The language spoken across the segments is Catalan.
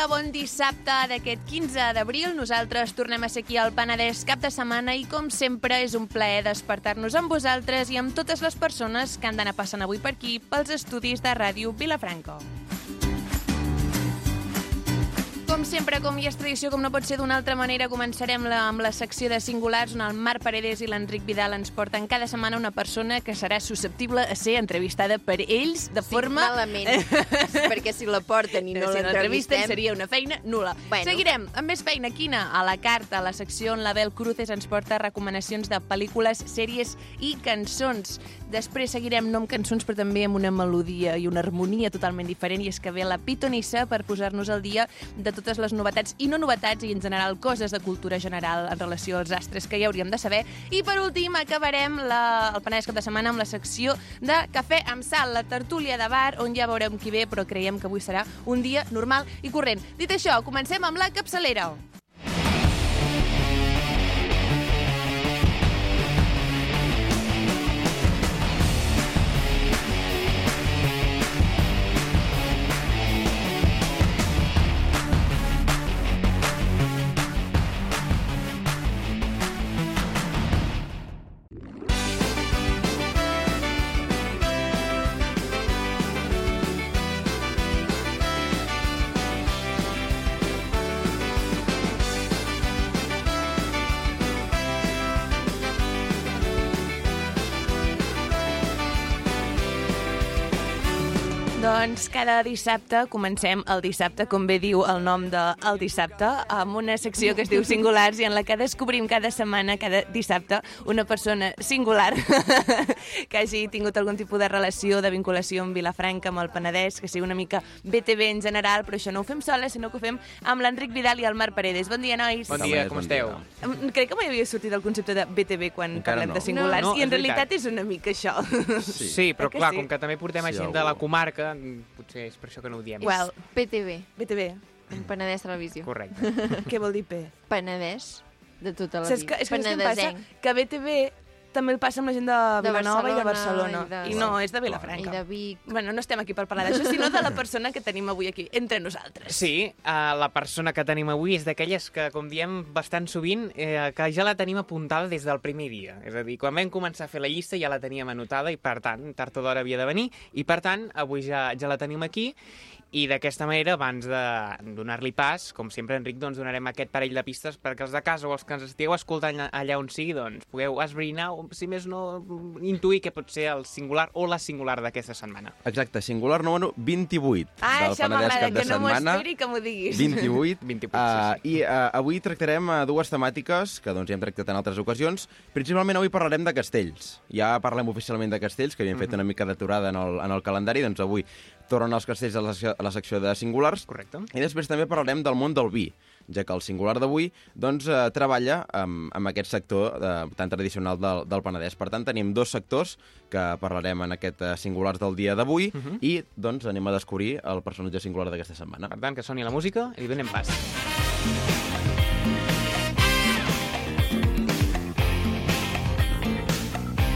dia, bon dissabte d'aquest 15 d'abril. Nosaltres tornem a ser aquí al Penedès cap de setmana i, com sempre, és un plaer despertar-nos amb vosaltres i amb totes les persones que han d'anar passant avui per aquí pels estudis de Ràdio Vilafranca. Com sempre, com ja és tradició, com no pot ser d'una altra manera, començarem la, amb la secció de singulars on el Marc Paredes i l'Enric Vidal ens porten cada setmana una persona que serà susceptible a ser entrevistada per ells de Sí, forma... malament, perquè si la porten i no si l'entrevisten seria una feina nula. Bueno. Seguirem amb més feina. Quina? A la carta, a la secció on l'Abel Cruces ens porta recomanacions de pel·lícules, sèries i cançons. Després seguirem no amb cançons, però també amb una melodia i una harmonia totalment diferent, i és que ve la Pitonissa per posar-nos al dia de totes les novetats, i no novetats, i en general coses de cultura general en relació als astres que ja hauríem de saber. I per últim acabarem la, el Penedès cap de setmana amb la secció de Cafè amb Sal, la tertúlia de bar, on ja veurem qui ve, però creiem que avui serà un dia normal i corrent. Dit això, comencem amb la capçalera. Doncs cada dissabte comencem el dissabte, com bé diu el nom de El Dissabte, amb una secció que es diu Singulars i en la que descobrim cada setmana, cada dissabte, una persona singular que hagi tingut algun tipus de relació, de vinculació amb Vilafranca, amb el Penedès, que sigui una mica BTV en general, però això no ho fem soles, sinó que ho fem amb l'Enric Vidal i el Marc Paredes. Bon dia, nois. Bon dia, com esteu? Crec que mai havia sortit el concepte de BTV quan Encara parlem no. de singulars, No, no, i en és realitat és una mica això. Sí. Sí, però Eh que clar, sí? com que també portem Sí, gent de la comarca, potser és per això que no ho diem. Well, PTV, BTV, en Penedès Televisió. Correcte. què vol dir P? Penedès, de tota la Saps vida. que, és que, saps què em passa? Penedesenc. Que BTV també el passa amb la gent de De Vilanova i de Barcelona i I, de- no, és de I Vilafranca. de Vic. Bueno, no estem aquí per parlar d'això, sinó de la persona que tenim avui aquí, entre nosaltres. Sí, uh, la persona que tenim avui és d'aquelles que, com diem bastant sovint, eh, que ja la tenim apuntada des del primer dia. És a dir, quan vam començar a fer la llista ja la teníem anotada i, per tant, tard o d'hora havia de venir. I, per tant, avui ja, ja la tenim aquí i d'aquesta manera, abans de donar-li pas, com sempre, Enric, doncs donarem aquest parell de pistes perquè els de casa o els que ens estigueu escoltant allà on sigui, doncs pugueu esbrinar o, si més no, intuir què pot ser el singular o la singular d'aquesta setmana. Exacte, singular número 28 Ah, del això Penedès cap de que no m'ho setmana. esperi que m'ho diguis. 28. 28, Uh, sí, I uh, avui tractarem uh, dues temàtiques que doncs, ja hem tractat en altres ocasions. Principalment avui parlarem de castells. Ja parlem oficialment de castells, que havíem fet una mica d'aturada en, el, en el calendari, doncs avui tornen els castells a la, secció- a la secció de singulars. Correcte. I després també parlarem del món del vi, ja que el singular d'avui doncs, eh, treballa amb, amb aquest sector eh, tan tradicional del, del Penedès. Per tant, tenim dos sectors que parlarem en aquest eh, singulars del dia d'avui i doncs anem a descobrir el personatge singular d'aquesta setmana. Per tant, que soni la música i donem pas.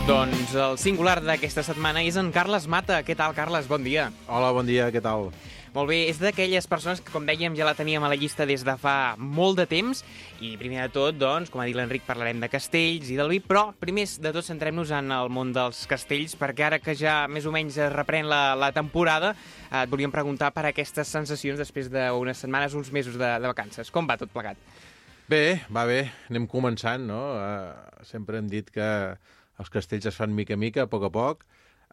Doncs el singular d'aquesta setmana és en Carles Mata. Què tal, Carles? Bon dia. Hola, bon dia, què tal? Molt bé, és d'aquelles persones que, com dèiem, ja la teníem a la llista des de fa molt de temps i, primer de tot, doncs, com ha dit l'Enric, parlarem de castells i del vi, però, primer de tot, centrem-nos en el món dels castells, perquè ara que ja més o menys es reprèn la, la temporada, eh, et volíem preguntar per aquestes sensacions després d'unes setmanes, uns mesos de, de vacances. Com va tot plegat? Bé, va bé, anem començant, no? Uh, sempre hem dit que els castells es fan mica a mica, a poc a poc.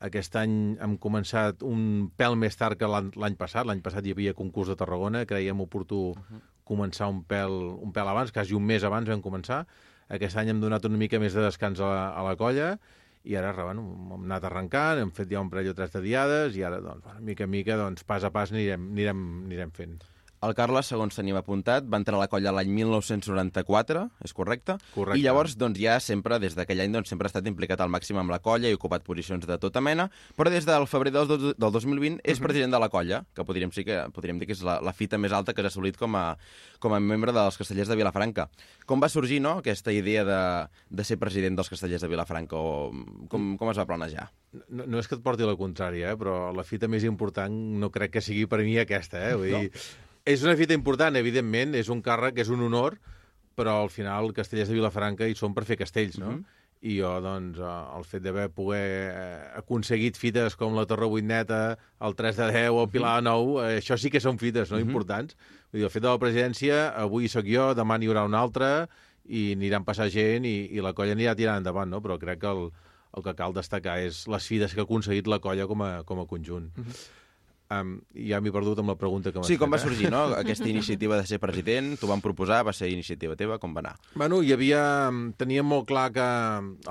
Aquest any hem començat un pèl més tard que l'any passat. L'any passat hi havia concurs de Tarragona, creiem oportú començar un pèl, un pèl abans, quasi un mes abans vam començar. Aquest any hem donat una mica més de descans a la, a la colla i ara bueno, hem anat arrencant, hem fet ja un parell o tres de diades i ara, doncs, bueno, mica a mica, doncs, pas a pas anirem, anirem, anirem fent. El Carles, segons tenim apuntat, va entrar a la colla l'any 1994, és correcte? Correcte. I llavors, doncs, ja sempre, des d'aquell any, doncs, sempre ha estat implicat al màxim amb la colla i ocupat posicions de tota mena, però des del febrer del, del 2020 és president de la colla, que podríem, sí que, podríem dir que és la, la fita més alta que s'ha assolit com a, com a membre dels castellers de Vilafranca. Com va sorgir, no?, aquesta idea de, de ser president dels castellers de Vilafranca, o com, com es va planejar? No, no és que et porti la contrària, eh? però la fita més important no crec que sigui per mi aquesta. Eh? Vull dir, és una fita important, evidentment, és un càrrec, és un honor, però al final Castellers de Vilafranca hi són per fer castells, no? Mhm. I jo, doncs, eh, el fet d'haver poder eh, aconseguit fites com la Torre Vuitneta, el 3 de 10 o el Pilar de 9, eh, això sí que són fites no? importants. Vull dir, el fet de la presidència, avui sóc jo, demà n'hi haurà una altra, i aniran passar gent i, i la colla anirà tirant endavant, no? Però crec que el, el que cal destacar és les fides que ha aconseguit la colla com a, com a conjunt. Um, ja m'he perdut amb la pregunta que m'has Sí, com va eh? sorgir, no? Aquesta iniciativa de ser president, t'ho van proposar, va ser iniciativa teva, com va anar? Bueno, hi havia... Teníem molt clar que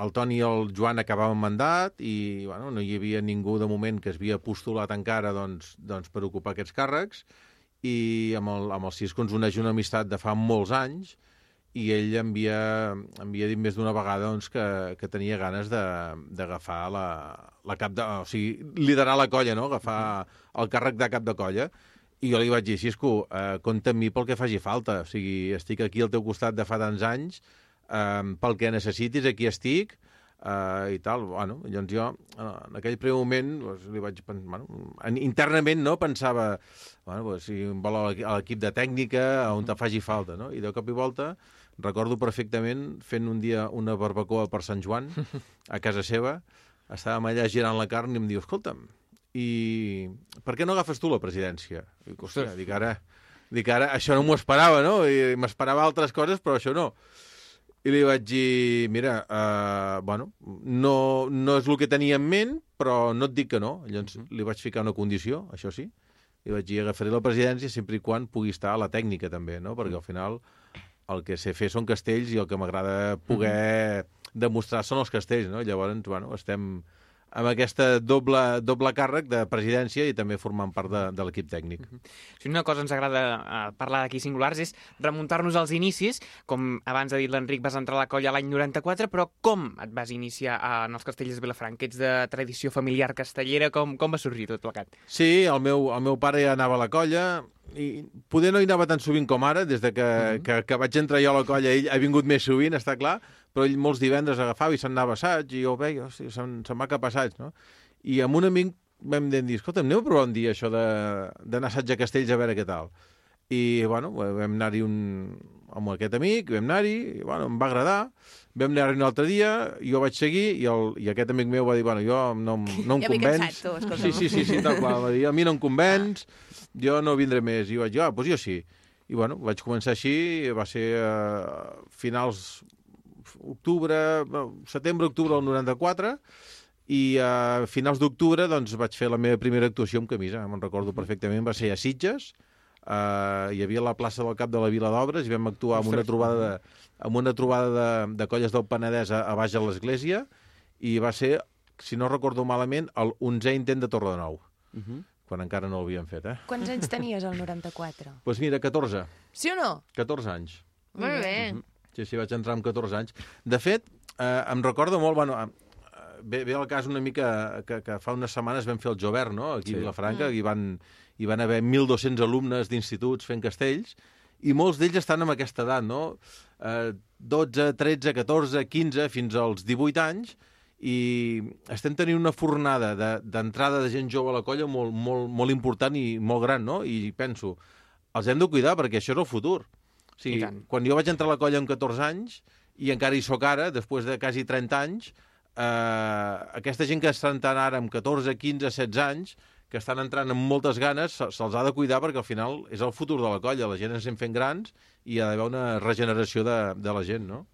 el Toni i el Joan acabaven mandat i bueno, no hi havia ningú de moment que es havia postulat encara doncs, doncs, per ocupar aquests càrrecs i amb el, amb el Cisco ens uneix una amistat de fa molts anys i ell em havia, em havia dit més d'una vegada doncs, que, que tenia ganes d'agafar la, la cap de... O sigui, liderar la colla, no? Agafar el càrrec de cap de colla. I jo li vaig dir, Cisco, eh, compta amb mi pel que faci falta. O sigui, estic aquí al teu costat de fa tants anys, eh, pel que necessitis, aquí estic, eh, i tal. Bueno, llavors jo, en aquell primer moment, doncs, li vaig pensar, bueno, en- internament, no?, pensava, bueno, doncs, si vol a l'equi- a l'equip de tècnica, on te faci falta, no? I de cop i volta recordo perfectament fent un dia una barbacoa per Sant Joan, a casa seva, estàvem allà girant la carn i em diu, escolta'm, i per què no agafes tu la presidència? I dic, hòstia, dic ara, dic ara, això no m'ho esperava, no? I m'esperava altres coses, però això no. I li vaig dir, mira, uh, bueno, no, no és el que tenia en ment, però no et dic que no. Llavors li vaig ficar una condició, això sí, li vaig dir, agafaré la presidència sempre i quan pugui estar a la tècnica també, no? Perquè al final el que sé fer són castells i el que m'agrada poder demostrar són els castells, no? Llavors, bueno, estem amb aquesta doble, doble càrrec de presidència i també formant part de, de l'equip tècnic. Si una cosa ens agrada eh, parlar d'aquí singulars és remuntar-nos als inicis, com abans ha dit l'Enric, vas entrar a la colla l'any 94, però com et vas iniciar en els castellers de Vilafranca? Ets de tradició familiar castellera, com, com va sorgir tot plegat? Sí, el meu, el meu pare ja anava a la colla, i poder no hi anava tan sovint com ara, des de que, que, que vaig entrar jo a la colla, ell ha vingut més sovint, està clar, però ell molts divendres agafava i se'n anava a assaig, i jo ho veia, se'n se va cap a assaig, no? I amb un amic vam dir, escolta, anem a provar un dia això de- d'anar a assaig a Castells a veure què tal. I, bueno, vam anar-hi un... amb aquest amic, vam anar-hi, i, bueno, em va agradar, vam anar-hi un altre dia, jo vaig seguir, i, el, i aquest amic meu va dir, bueno, jo no, no em Ja m'he convenç. cansat, tu, escolta'm. Sí, sí, sí, sí, tal qual. Va dir, a mi no em convenç, jo no vindré més. I vaig dir, ah, doncs jo sí. I bueno, vaig començar així, va ser a finals octubre, setembre, octubre del 94, i a finals d'octubre doncs, vaig fer la meva primera actuació amb camisa, me'n recordo perfectament, va ser a Sitges, Uh, hi havia la plaça del cap de la Vila d'Obres i vam actuar amb una trobada de, amb una trobada de, de colles del Penedès a, a baix de l'església i va ser, si no recordo malament, el 11è intent de Torre de Nou, Uh -huh. quan encara no l'havien fet, eh? Quants anys tenies al 94? Doncs pues mira, 14, Sí o no? 14 anys. Molt bé. Sí, sí, vaig entrar amb 14 anys. De fet, eh, em recordo molt, bueno, eh, ve, ve el cas una mica que, que fa unes setmanes vam fer el Jovert, no?, aquí Sí. a Vilafranca, mm. i, van, hi van haver 1.200 alumnes d'instituts fent castells, i molts d'ells estan en aquesta edat, no? Eh, 12, 13, 14, 15, fins als 18 anys, i estem tenint una fornada de- d'entrada de, de gent jove a la colla molt, molt, molt important i molt gran, no? I penso, els hem de cuidar perquè això és el futur. O sigui, quan jo vaig entrar a la colla amb 14 anys, i encara hi sóc ara, després de quasi 30 anys, eh, aquesta gent que entrant ara amb 14, 15, 16 anys, que estan entrant amb moltes ganes, se- se'ls ha de cuidar perquè al final és el futur de la colla. La gent ens anem fent grans i hi ha d'haver una regeneració de, de la gent, no?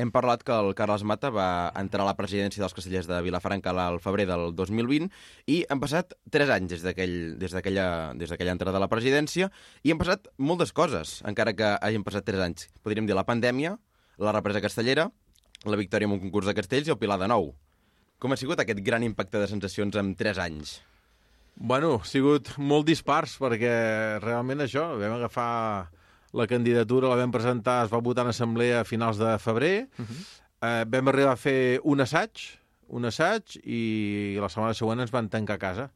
Hem parlat que el Carles Mata va entrar a la presidència dels castellers de Vilafranca al febrer del 2020 i han passat 3 anys des d'aquell- des d'aquella des entrada a la presidència i han passat moltes coses, encara que hagin passat 3 anys. Podríem dir la pandèmia, la represa castellera, la victòria en un concurs de castells i el Pilar de Nou. Com ha sigut aquest gran impacte de sensacions en 3 anys? Bueno, ha sigut molt dispars, perquè realment això, vam agafar la candidatura, la vam presentar, es va votar en assemblea a finals de febrer, uh -huh. eh, vam arribar a fer un assaig, un assaig, i la setmana següent ens van tancar a casa.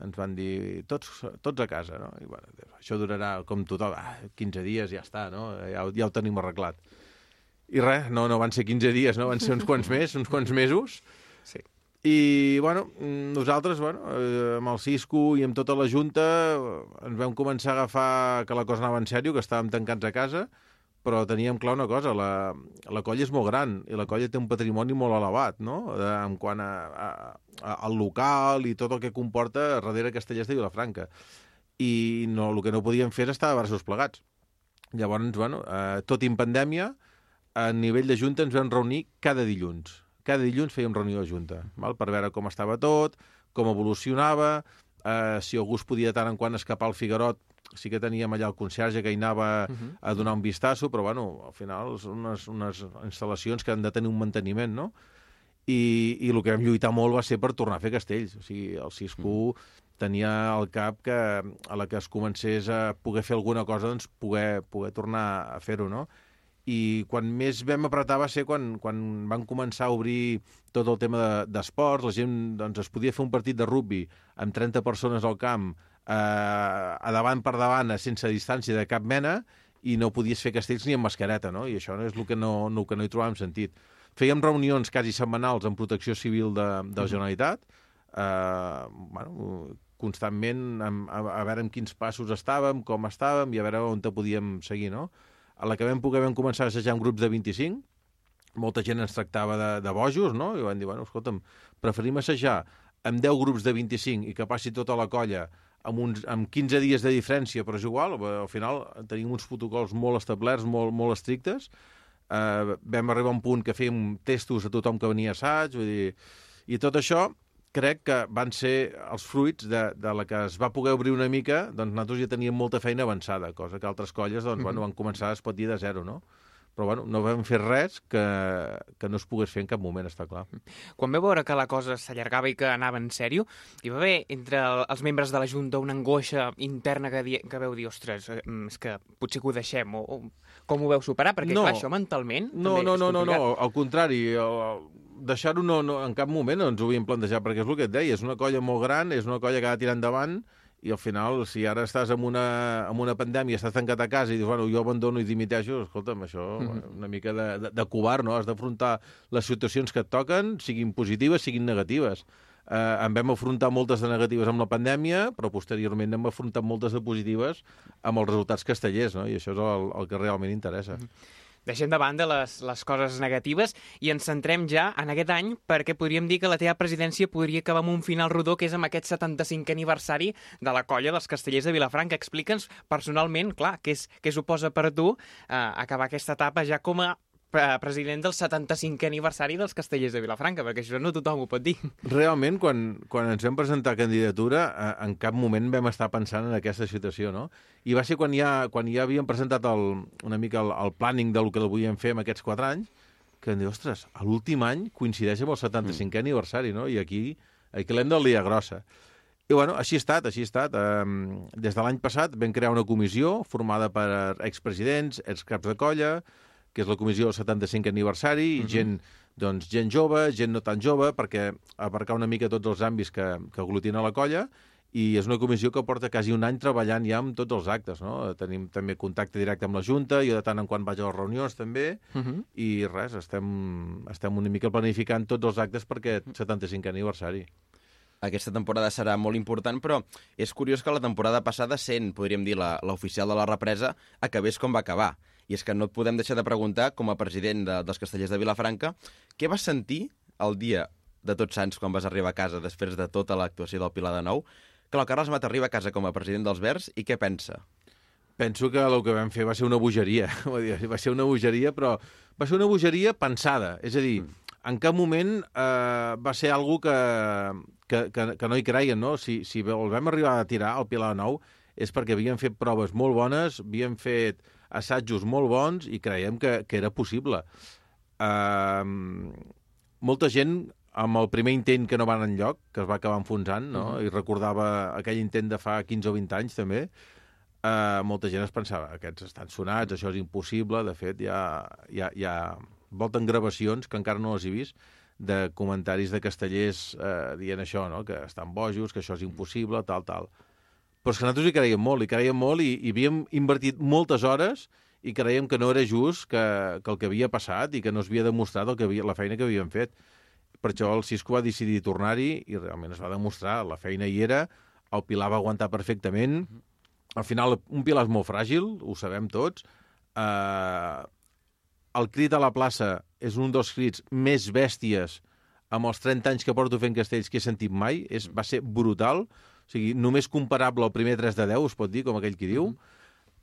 Ens van dir, tots, tots a casa, no? I, bueno, això durarà, com tothom, ah, 15 dies, ja està, no? Ja, ja ho tenim arreglat. I res, no, no van ser 15 dies, no? Van ser uns quants més, uns quants mesos, Sí. I, bueno, mm, nosaltres, bueno, eh, amb el Cisco i amb tota la Junta eh, ens vam començar a agafar que la cosa anava en sèrio, que estàvem tancats a casa, però teníem clar una cosa, la, la colla és molt gran i la colla té un patrimoni molt elevat, no?, de, en quant a, a, a, al local i tot el que comporta darrere Castellers de Vilafranca. I no, el que no podíem fer és estar de braços plegats. Llavors, bueno, eh, tot i en pandèmia, a nivell de Junta ens vam reunir cada dilluns. Cada dilluns fèiem reunió de Junta, val? per veure com estava tot, com evolucionava, eh, si algú es podia de tant en quant escapar al Figuerot, sí que teníem allà el conserge que hi anava uh -huh. a donar un vistasso, però bueno, al final són unes, unes instal·lacions que han de tenir un manteniment, no? I, i el que vam lluitar molt va ser per tornar a fer castells. O sigui, el Cisco tenia al cap que a la que es comencés a poder fer alguna cosa, doncs poder, poder tornar a fer-ho, no? I quan més vam apretar va ser quan, quan van començar a obrir tot el tema d'esports, de, la gent doncs, es podia fer un partit de rugby amb 30 persones al camp, eh, a davant per davant, sense distància de cap mena, i no podies fer castells ni amb mascareta, no? I això és el que no, no, que no hi trobàvem sentit. Fèiem reunions quasi setmanals amb protecció civil de, de la Generalitat, eh, bueno, constantment a, a, a veure en quins passos estàvem, com estàvem i a veure on te podíem seguir, no? A la que vam poder vam començar a assajar en grups de 25, molta gent ens tractava de, de bojos, no? I van dir, bueno, escolta'm, preferim assajar amb 10 grups de 25 i que passi tota la colla amb, uns, amb 15 dies de diferència, però és igual, al final tenim uns protocols molt establerts, molt, molt estrictes, eh, vam arribar a un punt que fèiem testos a tothom que venia a assaig, vull dir, i tot això crec que van ser els fruits de, de la que es va poder obrir una mica, doncs nosaltres ja teníem molta feina avançada, cosa que altres colles doncs, mm -hmm. bueno, van començar, es pot dir, de zero, no? Però bueno, no vam fer res que, que no es pogués fer en cap moment, està clar. Quan veu veure que la cosa s'allargava i que anava en sèrio, hi va haver entre els membres de la Junta una angoixa interna que, di que veu dir, ostres, eh, és que potser que ho deixem, o, o com ho veu superar? Perquè, No. clar, això mentalment No, també no, no, no, no, al contrari, el- el- deixar-ho no, no, en cap moment no ens ho havíem plantejat, perquè és el que et deia, és una colla molt gran, és una colla que ha de tirar endavant, i al final, si ara estàs amb una, amb una pandèmia, estàs tancat a casa i dius, bueno, jo abandono i dimiteixo, escolta'm, això, Mhm. una mica de, de, de covard, no? Has d'afrontar les situacions que et toquen, siguin positives, siguin negatives. Eh, en vam afrontar moltes de negatives amb la pandèmia, però posteriorment hem afrontat moltes de positives amb els resultats castellers, no? I això és el, el que realment interessa. Deixem de banda les, les coses negatives i ens centrem ja en aquest any perquè podríem dir que la teva presidència podria acabar amb un final rodó que és amb aquest 75è aniversari de la colla dels castellers de Vilafranca. Explica'ns personalment, clar, què, és, què suposa per tu eh, acabar aquesta etapa ja com a president del 75è aniversari dels castellers de Vilafranca, perquè això no tothom ho pot dir. Realment, quan, quan ens vam presentar candidatura, eh, en cap moment vam estar pensant en aquesta situació, no? I va ser quan ja, quan ja havíem presentat el, una mica el, el planning del que el volíem fer en aquests quatre anys, que vam dir, ostres, l'últim any coincideix amb el 75è aniversari, no? I aquí, aquí l'hem del dia grossa. I bueno, així ha estat, així ha estat. Um, des de l'any passat vam crear una comissió formada per expresidents, excaps de colla, que és la comissió del 75 aniversari, i gent, doncs, gent jove, gent no tan jove, perquè abarcar una mica tots els àmbits que, que aglutina la colla, i és una comissió que porta quasi un any treballant ja amb tots els actes, no? Tenim també contacte directe amb la Junta, jo de tant en quant vaig a les reunions també, Uh -huh. i res, estem, estem una mica planificant tots els actes per aquest 75 aniversari. Aquesta temporada serà molt important, però és curiós que la temporada passada, sent, podríem dir, la- l'oficial de la represa, acabés com va acabar. I és que no et podem deixar de preguntar, com a president de, dels castellers de Vilafranca, què vas sentir el dia de Tots Sants quan vas arribar a casa després de tota l'actuació del Pilar de Nou? Que el Carles Mat arriba a casa com a president dels Verds i què pensa? Penso que el que vam fer va ser una bogeria. Va ser una bogeria, però va ser una bogeria pensada. És a dir, en cap moment eh, va ser algo que, que, que, que no hi creien, no? Si, si el vam arribar a tirar al Pilar de Nou és perquè havíem fet proves molt bones, havíem fet assajos molt bons i creiem que, que era possible. Uh, molta gent amb el primer intent que no va anar enlloc, que es va acabar enfonsant, no? I recordava aquell intent de fa 15 o 20 anys, també, uh, molta gent es pensava, aquests estan sonats, això és impossible, de fet, hi ha, hi ha, hi ha volten gravacions, que encara no les he vist, de comentaris de castellers eh, dient això, no? que estan bojos, que això és impossible, tal, tal. Però és que nosaltres hi creiem molt, hi creiem molt i, i havíem invertit moltes hores i creiem que no era just que, que el que havia passat i que no es havia demostrat el que havia, la feina que havíem fet. per això el Cisco va decidir tornar-hi i realment es va demostrar, la feina hi era, el Pilar va aguantar perfectament, al final un Pilar és molt fràgil, ho sabem tots, eh, el crit a la plaça és un dels crits més bèsties amb els 30 anys que porto fent castells que he sentit mai, és, va ser brutal, o sigui, només comparable al primer 3 de 10, es pot dir, com aquell qui diu,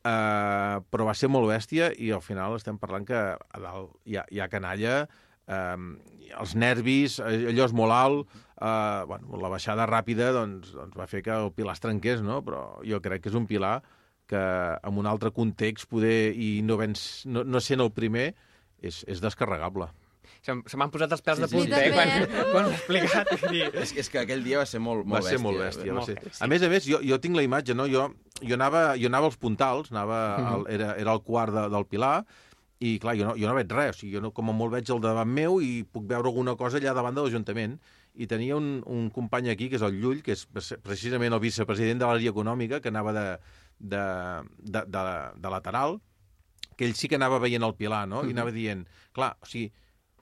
uh, però va ser molt bèstia i al final estem parlant que a dalt hi ha, hi ha canalla, um, els nervis, eh, allò és molt alt, uh, bueno, la baixada ràpida doncs, doncs va fer que el pilar es trenqués, no? però jo crec que és un pilar que en un altre context poder i no, vens, no, no sent el primer és, és descarregable. Se, se m'han posat els pèls Sí, de sí. punta, eh, Sí, quan, també. quan l'he explicat. Vull dir, És, és que aquell dia va ser molt, molt va bèstia. ser molt bèstia. Va molt ser. bèstia. A més a més, jo, jo tinc la imatge, no? Jo, jo, anava, jo anava als puntals, anava al, era, era el quart de, del Pilar, i clar, jo no, jo no veig res, o sigui, jo no, com a molt veig el davant meu i puc veure alguna cosa allà davant de l'Ajuntament. I tenia un, un company aquí, que és el Llull, que és precisament el vicepresident de l'àrea econòmica, que anava de, de, de, de, de lateral, que ell sí que anava veient el Pilar, no? I anava dient, clar, o sigui,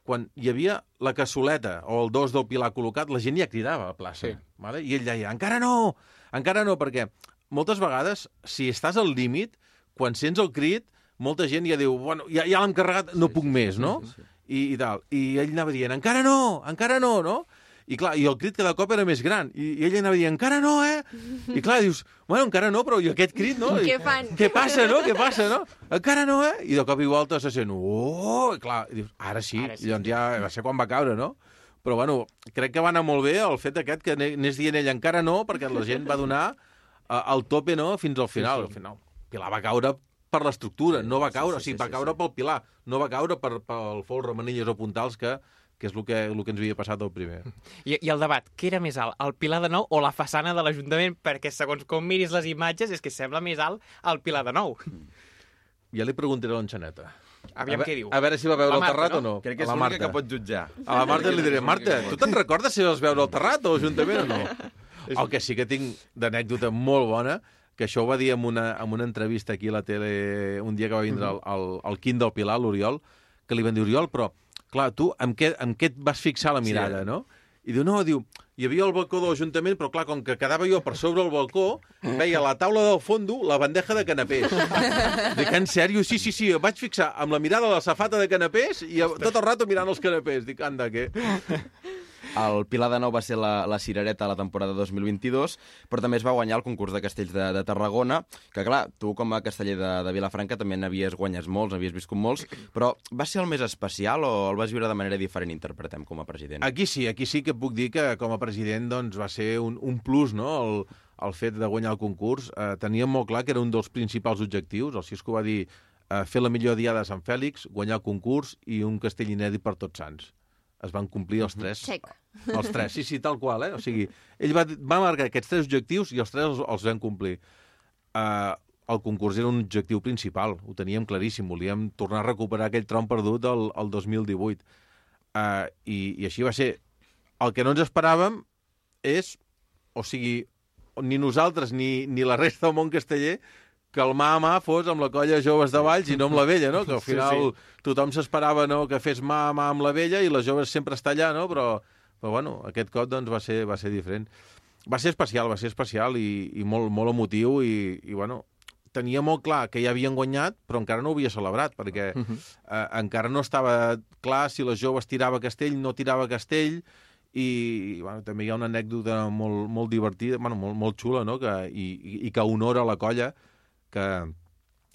quan hi havia la cassoleta o el dos del Pilar col·locat, la gent ja cridava a la plaça. Sí. Vale? I ell deia, encara no, encara no, perquè moltes vegades, si estàs al límit, quan sents el crit, molta gent ja diu, bueno, ja, ja l'hem carregat, no puc més, no? I, I tal. I ell anava dient, encara no, encara no, no? I clar, i el crit cada cop era més gran. I, i ell anava dient, encara no, eh? I clar, dius, bueno, encara no, però i aquest crit, no? I, Què fan? Què passa, no? Què passa, no? Encara no, eh? I de cop i volta se sent, oh, i clar, i dius, ara sí, Ara sí. I doncs ja va ser quan va caure, no? Però, bueno, crec que va anar molt bé el fet aquest que anés dient ell encara no, perquè la gent va donar uh, el tope, no?, fins al final. Al final, Pilar va caure per l'estructura, no va caure, sí, sí, o sigui, va sí, caure sí. pel Pilar, no va caure per, pel fol remenilles o puntals que, que és el que, el que ens havia passat al primer. I, I el debat, què era més alt, el Pilar de Nou o la façana de l'Ajuntament? Perquè segons com miris les imatges és que sembla més alt el Pilar de Nou. Ja li preguntaré a l'Enxaneta. Aviam a, què diu. A veure si va veure La el Marta, terrat no? o no. Crec que és l'única Marta. que pot jutjar. A la Marta li diré, Marta, tu te'n recordes si vas veure el terrat o l'Ajuntament o no? El que sí que tinc d'anècdota molt bona, que això ho va dir en una, en una entrevista aquí a la tele un dia que va vindre el, el, el Quim del Pilar, l'Oriol, que li van dir, Oriol, però, clar, tu amb què, amb què et vas fixar la mirada, Sí. no? I diu, no, diu, hi havia el balcó de l'Ajuntament, però clar, com que quedava jo per sobre el balcó, veia a la taula del fondo la bandeja de canapés. Dic, en sèrio? Sí, sí, sí, em vaig fixar amb la mirada a la safata de canapés i tot el rato mirant els canapés. Dic, anda, què? El Pilar de Nou va ser la, la cirereta a la temporada 2022, però també es va guanyar el concurs de castells de, de Tarragona, que clar, tu com a casteller de, de Vilafranca també n'havies guanyat molts, n'havies viscut molts, però va ser el més especial o el vas viure de manera diferent, interpretem, com a president? Aquí sí, aquí sí que puc dir que com a president doncs, va ser un, un plus, no?, el, el fet de guanyar el concurs. Eh, teníem molt clar que era un dels principals objectius. El Cisco va dir eh, fer la millor diada de Sant Fèlix, guanyar el concurs i un castell inèdit per tots sants. Es van complir els tres. Check. Els tres, sí, sí, tal qual, eh? O sigui, ell va, va marcar aquests tres objectius i els tres els, els vam complir. Uh, el concurs era un objectiu principal, ho teníem claríssim, volíem tornar a recuperar aquell tron perdut del, el 2018. Uh, i, I així va ser. El que no ens esperàvem és, o sigui, ni nosaltres ni, ni la resta del món casteller, que el mà a mà fos amb la colla joves de Valls i no amb la vella, no? Que al Sí, final sí. tothom s'esperava no, que fes mà a mà amb la vella i la joves sempre està allà, no? Però, però bueno, aquest cop doncs, va, ser, va ser diferent. Va ser especial, va ser especial i, i molt, molt emotiu i, i bueno, tenia molt clar que ja havien guanyat, però encara no ho havia celebrat, perquè uh -huh. eh, encara no estava clar si les joves tirava castell, no tirava castell, i bueno, també hi ha una anècdota molt, molt divertida, bueno, molt, molt xula, no? que, i- i que honora la colla, que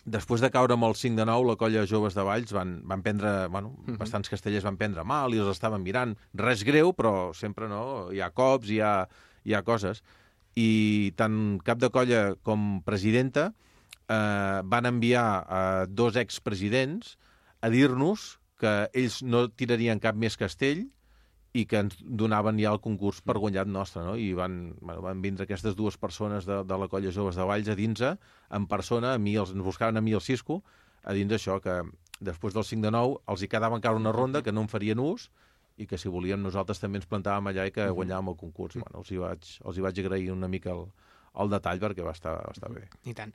després de caure amb el 5 de 9, la colla joves de Valls van, van prendre, bueno, uh -huh. bastants castellers van prendre mal i els estaven mirant. Res greu, però sempre no, hi ha cops, hi ha, hi ha coses. I tant cap de colla com presidenta eh, van enviar a dos expresidents a dir-nos que ells no tirarien cap més castell i que ens donaven ja el concurs per guanyat nostre, no? I van, bueno, van vindre aquestes dues persones de, de la colla Joves de Valls a dins en persona, a mi, els, ens buscaven a mi el Cisco, a dins això, que després del 5 de 9 els hi quedava encara una ronda que no en farien ús i que si volíem nosaltres també ens plantàvem allà i que guanyàvem el concurs. Bueno, els, hi vaig, els hi vaig agrair una mica el, el detall perquè va estar, va estar bé. I tant.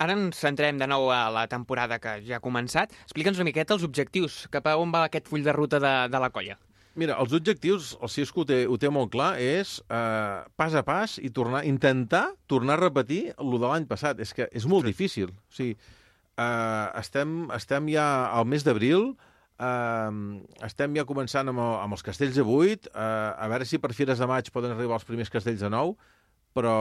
Ara ens centrem de nou a la temporada que ja ha començat. Explica'ns una miqueta els objectius, cap a on va aquest full de ruta de, de la colla. Mira, els objectius, el Cisco ho té, ho té molt clar, és eh, pas a pas i tornar, intentar tornar a repetir el de l'any passat. És que és molt sí. difícil. O sigui, eh, estem, estem ja al mes d'abril, eh, estem ja començant amb, el, amb els castells de 8, eh, a veure si per Fires de Maig poden arribar els primers castells de 9, però,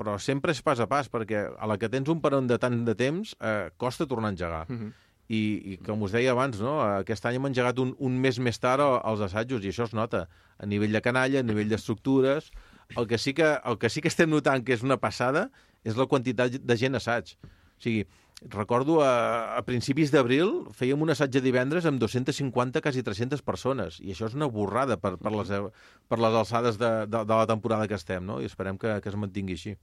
però sempre és pas a pas, perquè a la que tens un peron de tant de temps, eh, costa tornar a engegar. Mm -hmm. I, i com us deia abans, no? aquest any hem engegat un, un mes més tard els assajos, i això es nota a nivell de canalla, a nivell d'estructures. El, que sí que, el que sí que estem notant que és una passada és la quantitat de gent assaig. O sigui, recordo a, a principis d'abril fèiem un assaig de divendres amb 250, quasi 300 persones, i això és una borrada per, per, les, per les alçades de, de, de la temporada que estem, no? i esperem que, que es mantingui així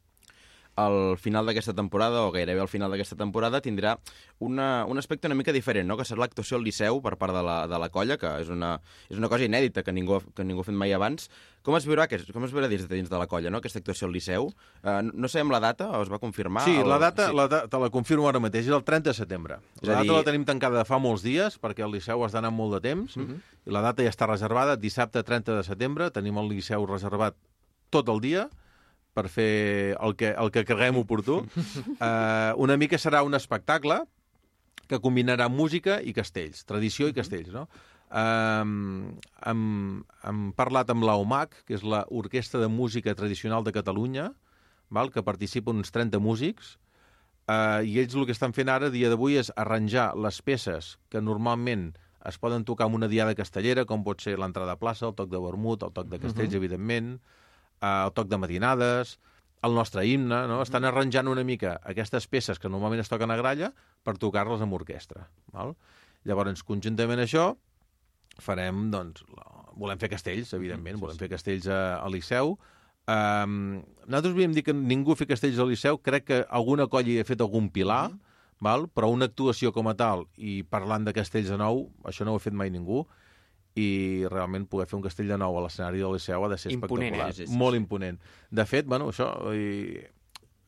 al final d'aquesta temporada, o gairebé al final d'aquesta temporada, tindrà una, un aspecte una mica diferent, no? que serà l'actuació al Liceu per part de la, de la colla, que és una, és una cosa inèdita que ningú, que ningú ha fet mai abans. Com es veurà, com es veurà dins, dins de la colla, no? aquesta actuació al Liceu? Uh, no sabem la data, o es va confirmar? Sí, el... la data, sí. la data te la confirmo ara mateix, és el 30 de setembre. És La data dir- la tenim tancada de fa molts dies, perquè el Liceu has d'anar molt de temps, Mhm. i la data ja està reservada, dissabte 30 de setembre, tenim el Liceu reservat tot el dia, per fer el que, el que creguem oportú. Uh, una mica serà un espectacle que combinarà música i castells, tradició i castells, no? Um, hem, hem parlat amb l'OMAC, que és l'Orquestra de Música Tradicional de Catalunya, val? que participa uns 30 músics, uh, i ells el que estan fent ara, dia d'avui, és arranjar les peces que normalment es poden tocar amb una diada castellera, com pot ser l'entrada a plaça, el toc de vermut, el toc de castells, uh -huh. evidentment, el toc de matinades, el nostre himne, no? Estan arranjant una mica aquestes peces que normalment es toquen a gralla per tocar-les amb orquestra. Val? Llavors, conjuntament a això, farem, doncs, volem fer castells, evidentment, sí, volem sí. fer castells a, a Liceu. Um, nosaltres havíem dit que ningú fer castells al Liceu, crec que alguna colla hi ha fet algun pilar, val? però una actuació com a tal, i parlant de castells de nou, això no ho ha fet mai ningú, i realment poder fer un castell de nou a l'escenari del Liceu ha de ser Imponent, espectacular. eh? Sí, sí, Molt sí. imponent. De fet, bueno, això... I,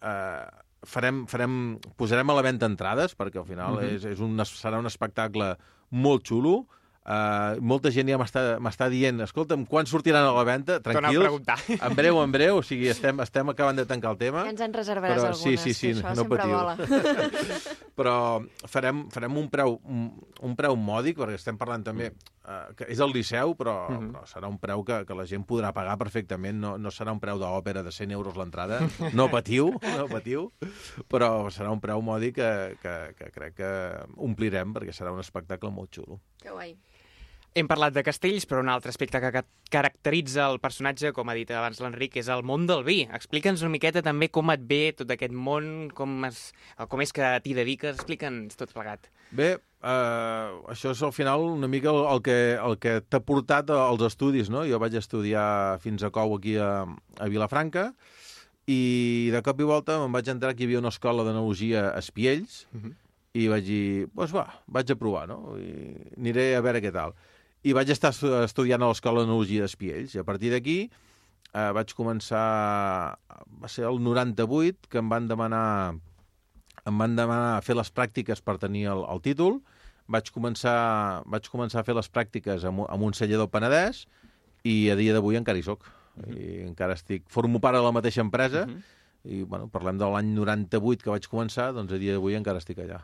uh, farem, farem, posarem a la venda entrades, perquè al final Mhm. és, és un, serà un espectacle molt xulo. Uh, molta gent ja m'està m'està dient escolta'm, quan sortiran a la venda? Tranquils, en breu, en breu, o sigui, estem, estem acabant de tancar el tema. Ja ens en reservaràs Però- algunes, sí, sí, sí, això no sempre patiu. vola. però farem, farem un, preu, un, un preu mòdic, perquè estem parlant també uh, que és el Liceu, però, mm. -hmm. però serà un preu que, que la gent podrà pagar perfectament, no, no serà un preu d'òpera de 100 euros l'entrada, no patiu, no patiu, però serà un preu mòdic que, que, que crec que omplirem, perquè serà un espectacle molt xulo. Que guai. Hem parlat de castells, però un altre aspecte que ca- caracteritza el personatge, com ha dit abans l'Enric, és el món del vi. Explica'ns una miqueta també com et ve tot aquest món, com, es, com és que t'hi dediques, explica'ns tot plegat. Bé, uh, això és al final una mica el, el que, el que t'ha portat als estudis, no? Jo vaig estudiar fins a Cou aquí a, a Vilafranca i de cop i volta me'n vaig entrar que hi havia una escola d'analogia a Espiells Mhm. i vaig dir, doncs va, vaig a provar, no? I aniré a veure què tal. I vaig estar estu- estudiant a l'escola d'analogia d'Espiells i a partir d'aquí eh, vaig començar... Va ser el 98 que em van demanar em van demanar fer les pràctiques per tenir el, el títol. Vaig començar, vaig començar a fer les pràctiques amb, amb un celler del Penedès i a dia d'avui encara hi soc. I encara estic... Formo part de la mateixa empresa Mhm. i, bueno, parlem de l'any 98 que vaig començar, doncs a dia d'avui encara estic allà.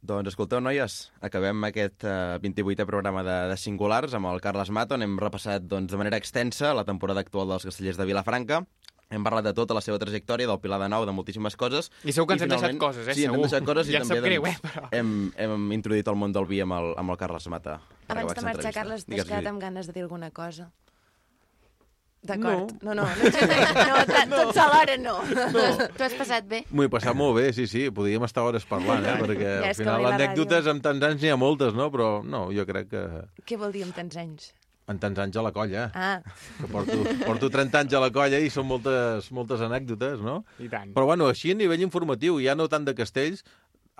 Doncs escolteu, noies, acabem aquest uh, 28è programa de, de Singulars amb el Carles Mato. N'hem repassat doncs, de manera extensa la temporada actual dels Castellers de Vilafranca. Hem parlat de tota la seva trajectòria, del Pilar de Nou, de moltíssimes coses. I segur que ens hem deixat coses, eh? Sí, ens hem segur. deixat coses i ja també greu, doncs, eh? Però... hem, hem introduït el món del vi amb el, amb el Carles Mata. Abans de marxar, entrevista. Carles, t'has quedat amb ganes de dir alguna cosa. D'acord. No. No, no, no, no, no, no tots alhora no. Tu has, tu has passat bé? M'ho he passat molt bé, sí, sí, podríem estar hores parlant, eh? perquè Ja, al final anècdotes amb tants anys n'hi ha moltes, no? Però no, jo crec que Què vol dir amb tants anys? En tants anys a la colla, Ah, que porto, porto 30 anys a la colla i són moltes, moltes anècdotes, no? I tant. Però bueno, així a nivell informatiu, ja no tant de castells,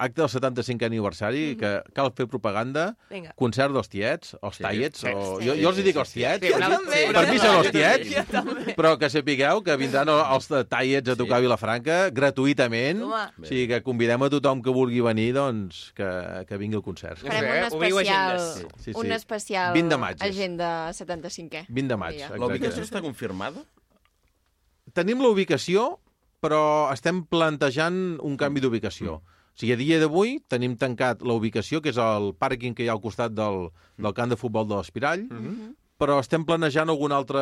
acte del 75è aniversari, que cal fer propaganda, Vinga. concert dels tiets, els Sí. tallets, Sí. o... Sí. Jo, jo els hi dic els tiets, Sí, sí, per mi són els tiets, però que sapigueu que vindran els tallets a tocar a Vilafranca gratuïtament, Home. o sigui que convidem a tothom que vulgui venir, doncs, que, que vingui al concert. Sí. Farem un especial, agendes. Sí, sí. un especial 20 de maig agenda 75è. 20 de maig, Dia. exacte. La ubicació està confirmada? Tenim la ubicació, però estem plantejant un canvi d'ubicació. O sigui, a dia d'avui tenim tancat la ubicació, que és el pàrquing que hi ha al costat del, del camp de futbol de l'Espirall, però estem planejant algun altre...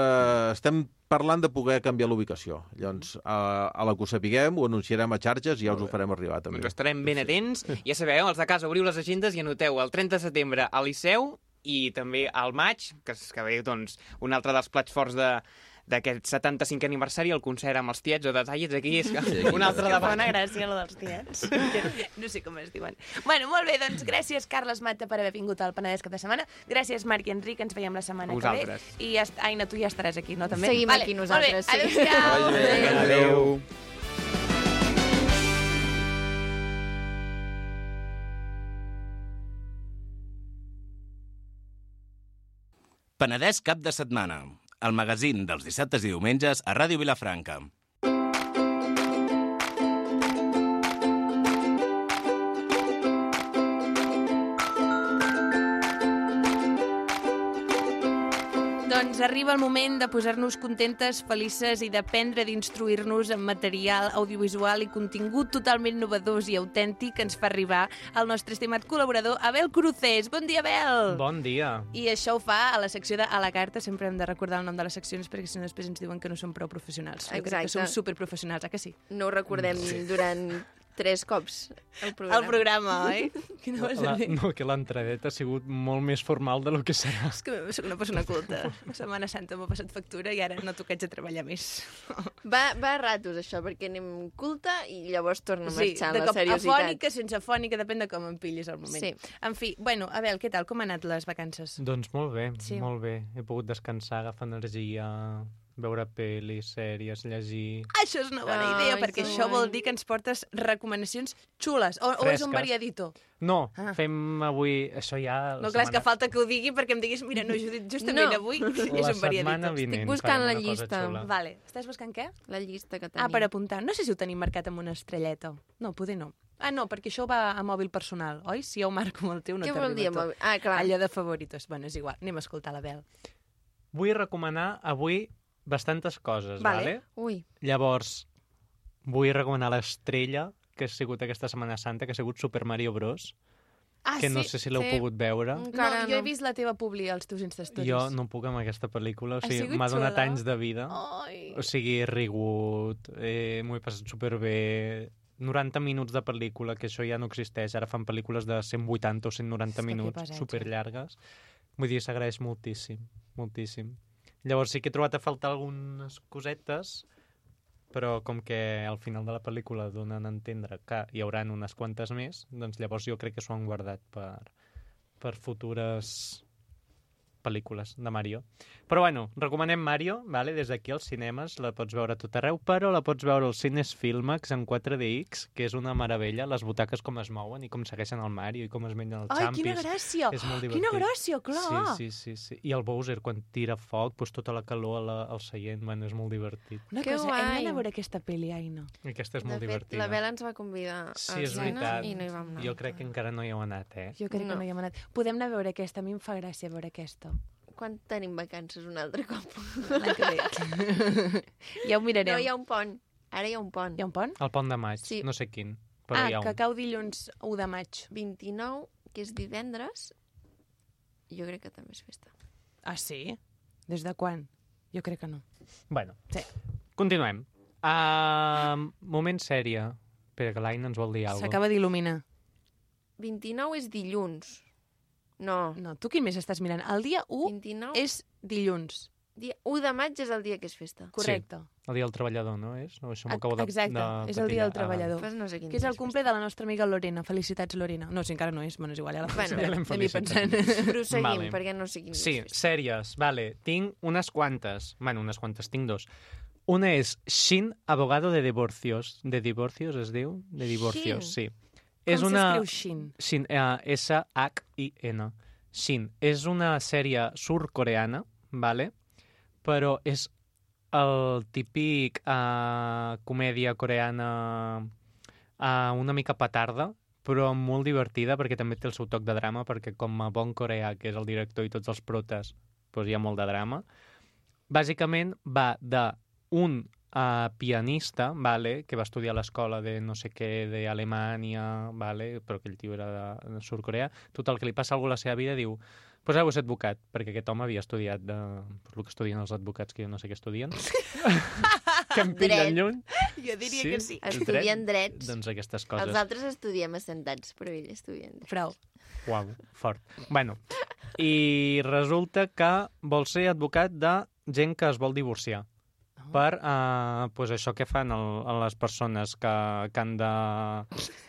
Estem parlant de poder canviar l'ubicació. Llavors, a, a la que ho sapiguem, ho anunciarem a xarxes i ja us ho farem arribar, també. Doncs estarem ben atents. Ja sabeu, els de casa, obriu les agendes i anoteu el 30 de setembre al Liceu i també al maig, que, és, que ve doncs, un altre dels plats forts de d'aquest 75 aniversari, el concert amb els tiets o detallets, aquí és que Sí, un altre Que fa debat. una gràcia, lo dels tiets. No sé com es diuen. Bueno, molt bé, doncs gràcies, Carles Mata, per haver vingut al Penedès cap de setmana. Gràcies, Marc i Enric, ens veiem la setmana Vosaltres. que ve. I, Aina, tu ja estaràs aquí, no? També? Seguim aquí nosaltres, sí. Molt bé, adéu-siau. Adéu. Adéu. Penedès cap de setmana. El magazín dels dissabtes i diumenges a Ràdio Vilafranca. Doncs arriba el moment de posar-nos contentes, felices i d'aprendre d'instruir-nos en material audiovisual i contingut totalment novedós i autèntic que ens fa arribar el nostre estimat col·laborador Abel Crucés. Bon dia, Abel! Bon dia. I això ho fa a la secció de A la carta. Sempre hem de recordar el nom de les seccions perquè si no després ens diuen que no som prou professionals. Jo crec que som superprofessionals, eh que sí? No ho recordem durant tres cops el programa. El programa, oi? Quina La, a no, que l'entredet ha sigut molt més formal de lo que serà. És que soc una persona culta. La Setmana Santa m'ha passat factura i ara no toqueig a treballar més. Va, va a ratos, això, perquè anem culta i llavors torna a Sí, marxar de la cop seriositat. afònica, sense afònica, depèn de com em pillis al moment. Sí. En fi, bueno, Abel, què tal? Com han anat les vacances? Doncs molt bé, Sí. sí. molt bé. He pogut descansar, agafar energia, veure pel·lis, sèries, llegir... Això és una bona Ai, idea, perquè això vol guai. dir que ens portes recomanacions xules. O, o és un variadito? No, Ah. ah. fem avui... Això ja... No, clar, és que setmana- falta que ho digui perquè em diguis, mira, no, Judit, justament No. avui La és un variadito. setmana vinent buscant farem la llista. Vale, estàs buscant què? La llista que tenim. Ah, per apuntar. No sé si ho tenim marcat amb una estrelleta. No, poder no. Ah, no, perquè això va a mòbil personal, oi? Si jo ho marco amb el teu, no Què vol dir? t'arriba tot. Ah, clar. Allò de favoritos. Bueno, és igual. Anem a escoltar la Bel. Vull recomanar avui bastantes coses, Vale. vale? Ui, Llavors, vull recomanar l'estrella que ha sigut aquesta Setmana Santa, que ha sigut Super Mario Bros. Ah, que no sí? sé si l'heu sí. pogut veure. No, encara jo he vist la teva publi als teus Instastories. Jo no puc amb aquesta pel·lícula, o sigui, m'ha donat xula? anys de vida. Ai. O sigui, he rigut, eh, m'ho he passat superbé... 90 minuts de pel·lícula, que això ja no existeix. Ara fan pel·lícules de 180 o 190 És que que minuts, superllargues. Vull dir, s'agraeix moltíssim, moltíssim. Llavors sí que he trobat a faltar algunes cosetes, però com que al final de la pel·lícula donen a entendre que hi hauran unes quantes més, doncs llavors jo crec que s'ho han guardat per, per futures pel·lícules de Mario. Però bueno, recomanem Mario, vale? des d'aquí als cinemes, la pots veure a tot arreu, però la pots veure als cines Filmax en 4DX, que és una meravella, les butaques com es mouen i com segueixen el Mario i com es mengen els Ai, xampis. quina gràcia! És molt Quina divertit. gràcia, clar! Sí, sí, sí, sí. I el Bowser, quan tira foc, doncs tota la calor a la, al seient, bueno, és molt divertit. Una Que cosa, hem guai. d'anar a veure aquesta pel·li, Aina. I aquesta és de molt fet, divertida. la Bela ens va convidar Sí, al és veritat. i no hi vam anar. Jo crec que encara no hi heu anat, eh? Jo crec No. que no hi hem anat. Podem anar a veure aquesta, a mi em fa gràcia veure aquesta. Quan tenim vacances un altre cop? L'any que ve. ja ho mirarem. No, hi ha un pont. Ara hi ha un pont. Hi ha un pont? El pont de maig, Sí. no sé quin, però ah, hi ha que un. cau dilluns 1 de maig. 29, que és divendres, jo crec que també és festa. Ah, sí? Des de quan? Jo crec que no. Bueno, Sí. continuem. Uh, moment sèrie. Espera, que l'Aina ens vol dir alguna cosa. S'acaba d'il·luminar. 29 és dilluns. No, No, tu quin més estàs mirant? El dia 1 29 és dilluns. dia 1 de maig és el dia que és festa. Correcte. El dia del treballador, no és? No, això m'acabo de, exacte, de és el dia del treballador. Pues no sé Que és el cumple de la nostra amiga Lorena. Felicitats, Lorena. No, si encara no és, bueno, és igual, ja la Bueno, felicitarem. ja felicitat. pensant. Proseguim, Vale. perquè no sé quin Sí, sèries, vale. Tinc unes quantes. Bueno, unes quantes, tinc dos. Una és Shin, abogado de divorcios. De divorcios es diu? De divorcios, sí. És Com una... s'escriu Shin? Shin, uh, S-H-I-N. Shin. És una sèrie surcoreana, vale? però és el típic uh, comèdia coreana uh, una mica petarda, però molt divertida perquè també té el seu toc de drama, perquè com a bon coreà, que és el director i tots els protes, doncs hi ha molt de drama. Bàsicament va de un uh, pianista, vale, que va estudiar a l'escola de no sé què, d'Alemanya, vale, però aquell tio era de, de Sud-Corea. Total, que li passa alguna cosa a la seva vida diu pues ara ser advocat, perquè aquest home havia estudiat de... el que estudien els advocats, que jo no sé què estudien. que em pillen Dret. lluny. Jo diria que sí. Estudien drets. Doncs aquestes Els coses. altres estudiem assentats, però ell estudien drets. Prou. Uau, fort. Bueno, i resulta que vol ser advocat de gent que es vol divorciar per uh, pues això que fan el, a les persones que, que han de...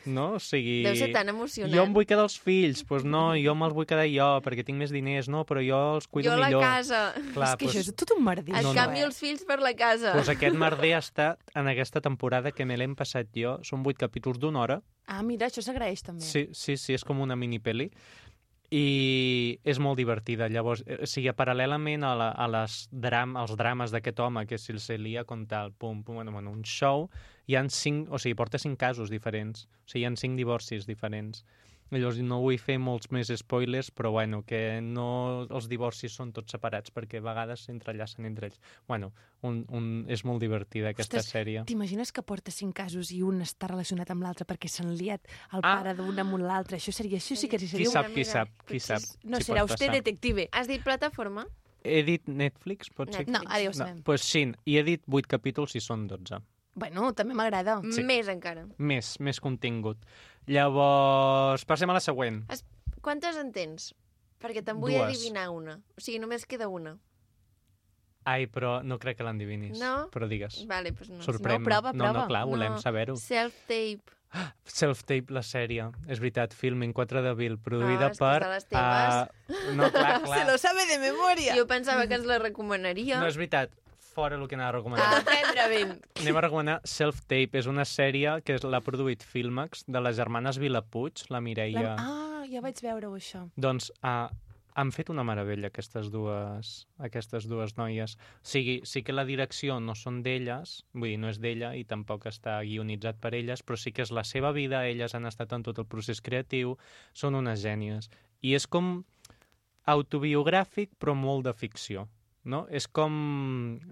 No? O sigui... Deu ser tan emocionant. Jo em vull quedar els fills, pues no, jo me'ls vull quedar jo perquè tinc més diners, no, però jo els cuido jo a la millor. casa. Clar, és que doncs, això és tot un merder. Et No, no. canvio els fills per la casa. doncs aquest merder ha estat en aquesta temporada que me l'hem passat jo. Són vuit capítols d'una hora. Ah, mira, això s'agraeix també. Sí, sí, sí, és com una mini-peli. I és molt divertida. Llavors, eh, o sigui, paral·lelament a, la, a les dram, als drames d'aquest home, que si se lia com tal, pum, pum, bueno, bueno, un show, hi han cinc, o sigui, porta cinc casos diferents. O sigui, hi han cinc divorcis diferents. Llavors, no vull fer molts més spoilers, però bueno, que no els divorcis són tots separats, perquè a vegades s'entrellacen entre ells. Bueno, un, un, és molt divertida aquesta Ostres, sèrie. T'imagines que porta cinc casos i un està relacionat amb l'altre perquè s'han liat el Ah. pare d'un amb l'altre? Això seria, això sí que Qui seria... sap, qui mira, sap, qui potser sap. No, si serà usted passar. detective. Has dit plataforma? He dit Netflix, pot ser? No, ara ja ho No, sabem. pues sí, i he dit 8 capítols i són 12. Bueno, també m'agrada. Sí. Més encara. Més, més contingut. Llavors, passem a la següent. Quantes en tens? Perquè te'n vull Dues. adivinar una. O sigui, només queda una. Ai, però no crec que l'endivinis. No? Però digues. Vale, doncs no. Sorprèn-me. prova, No, prova. no, clar, volem No. saber-ho. Self-tape. Self-tape, la sèrie. És veritat, filming 4 d'abril, produïda Ah, que és per... les teves. Uh, no, clar, clar. sabe de memoria. Jo pensava que ens la recomanaria. No, és veritat. Fora el que anava a recomanar. Ah, prendre. Anem a recomanar Self-Tape. És una sèrie que l'ha produït Filmax, de les germanes Vilapuig, la Mireia... Ah, ja vaig veure-ho, això. Doncs uh, han fet una meravella aquestes dues, aquestes dues noies. O sigui, sí que la direcció no són d'elles, vull dir, no és d'ella i tampoc està guionitzat per elles, però sí que és la seva vida, elles han estat en tot el procés creatiu, són unes gènies. I és com autobiogràfic, però molt de ficció. No? És com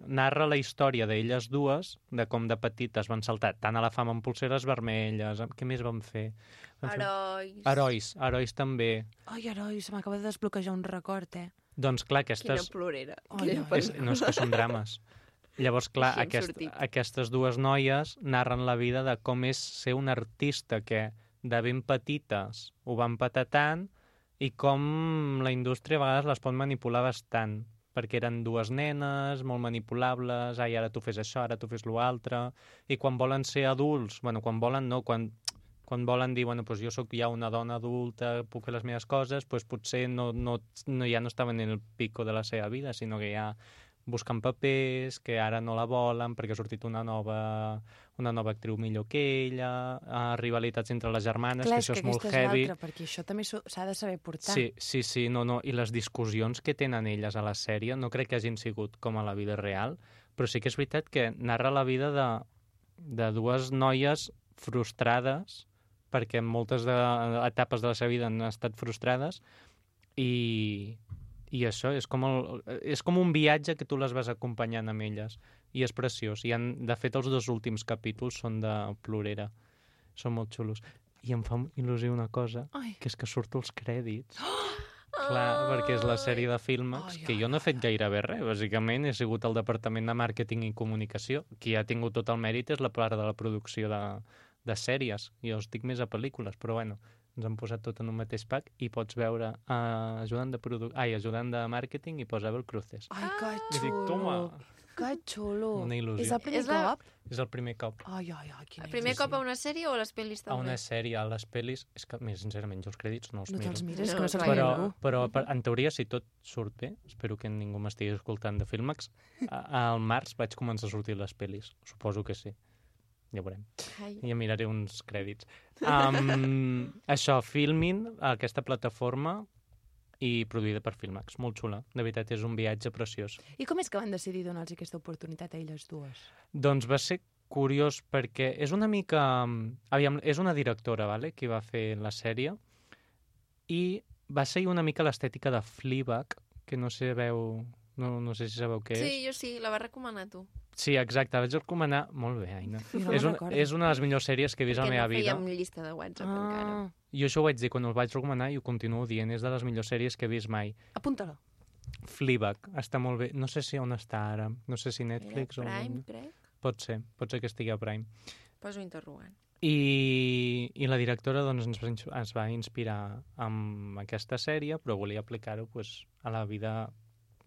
narra la història d'elles dues, de com de petites van saltar tant a la fama amb pulseres vermelles, amb... què més van fer? Van fer- Herois. Herois, herois també. Ai, heroi, se m'acaba de desbloquejar un record, eh? Doncs clar, Quina aquestes... plorera. Ai, Quina. És, no és que són drames. Llavors, clar, aquest, sortit. aquestes dues noies narren la vida de com és ser un artista que de ben petites ho van patar tant i com la indústria a vegades les pot manipular bastant perquè eren dues nenes, molt manipulables, ai, ara tu fes això, ara tu fes l'altre, i quan volen ser adults, bueno, quan volen no, quan, quan volen dir, bueno, pues jo sóc ja una dona adulta, puc fer les meves coses, pues potser no, no, no, ja no estaven en el pico de la seva vida, sinó que ja busquen papers, que ara no la volen perquè ha sortit una nova, una nova actriu millor que ella, uh, rivalitats entre les germanes, Clar, que és això que és molt és heavy. l'altra, perquè això també s'ha de saber portar. Sí, sí, sí, no, no. I les discussions que tenen elles a la sèrie no crec que hagin sigut com a la vida real, però sí que és veritat que narra la vida de, de dues noies frustrades, perquè en moltes de, etapes de la seva vida han estat frustrades, i, i això és com, el, és com un viatge que tu les vas acompanyant amb elles, i és preciós. I han, de fet, els dos últims capítols són de plorera. Són molt xulos. I em fa il·lusió una cosa, Ai. que és que surto els crèdits. Clar, perquè és la sèrie de Filmax, Ai, que jo no he fet gairebé res. Bàsicament he sigut el departament de màrqueting i comunicació. Qui ha tingut tot el mèrit és la part de la producció de, de sèries. Jo estic més a pel·lícules, però bueno, ens han posat tot en un mateix pack i pots veure uh, ajudant de produ... Ai, ajudant de màrqueting i pots veure el Cruces. Ai, que I dic, xulo. toma, Que xulo. Una il·lusió. És el primer És la- cop? és el primer cop. Ai, ai, ai, quina El primer il·lusió. cop a una sèrie o a les pel·lis A també? una sèrie, a les pel·lis... És que, més sincerament, jo els crèdits no els No miro. te'ls mires, No, que no mira però, ningú. però per, en teoria, si tot surt bé, espero que ningú m'estigui escoltant de Filmax, a- al març vaig començar a sortir les pel·lis. Suposo que sí. Ja veurem. Ai, Ja miraré uns crèdits. Um, això, Filmin, aquesta plataforma, i produïda per Filmax. Molt xula. De veritat, és un viatge preciós. I com és que van decidir donar-los aquesta oportunitat a elles dues? Doncs va ser curiós perquè és una mica... Aviam, és una directora, vale? qui va fer la sèrie, i va seguir una mica l'estètica de Fleabag, que no sé, veu... No, no sé si sabeu què sí, és. jo sí, la va recomanar tu. Sí, exacte, vaig recomanar... Molt bé, Aina. No és, un, és una de les millors sèries que he vist a la que meva no vida. fèiem llista de WhatsApp ah. encara. Jo això ho vaig dir quan el vaig recomanar i ho continuo dient. És de les millors sèries que he vist mai. Apunta-la. Fleabag, està molt bé. No sé si on està ara. No sé si Era Netflix Prime, o... crec. Pot ser, pot ser que estigui a Prime. Poso interrogant. I, i la directora doncs, ens, es va inspirar amb aquesta sèrie, però volia aplicar-ho pues, a la vida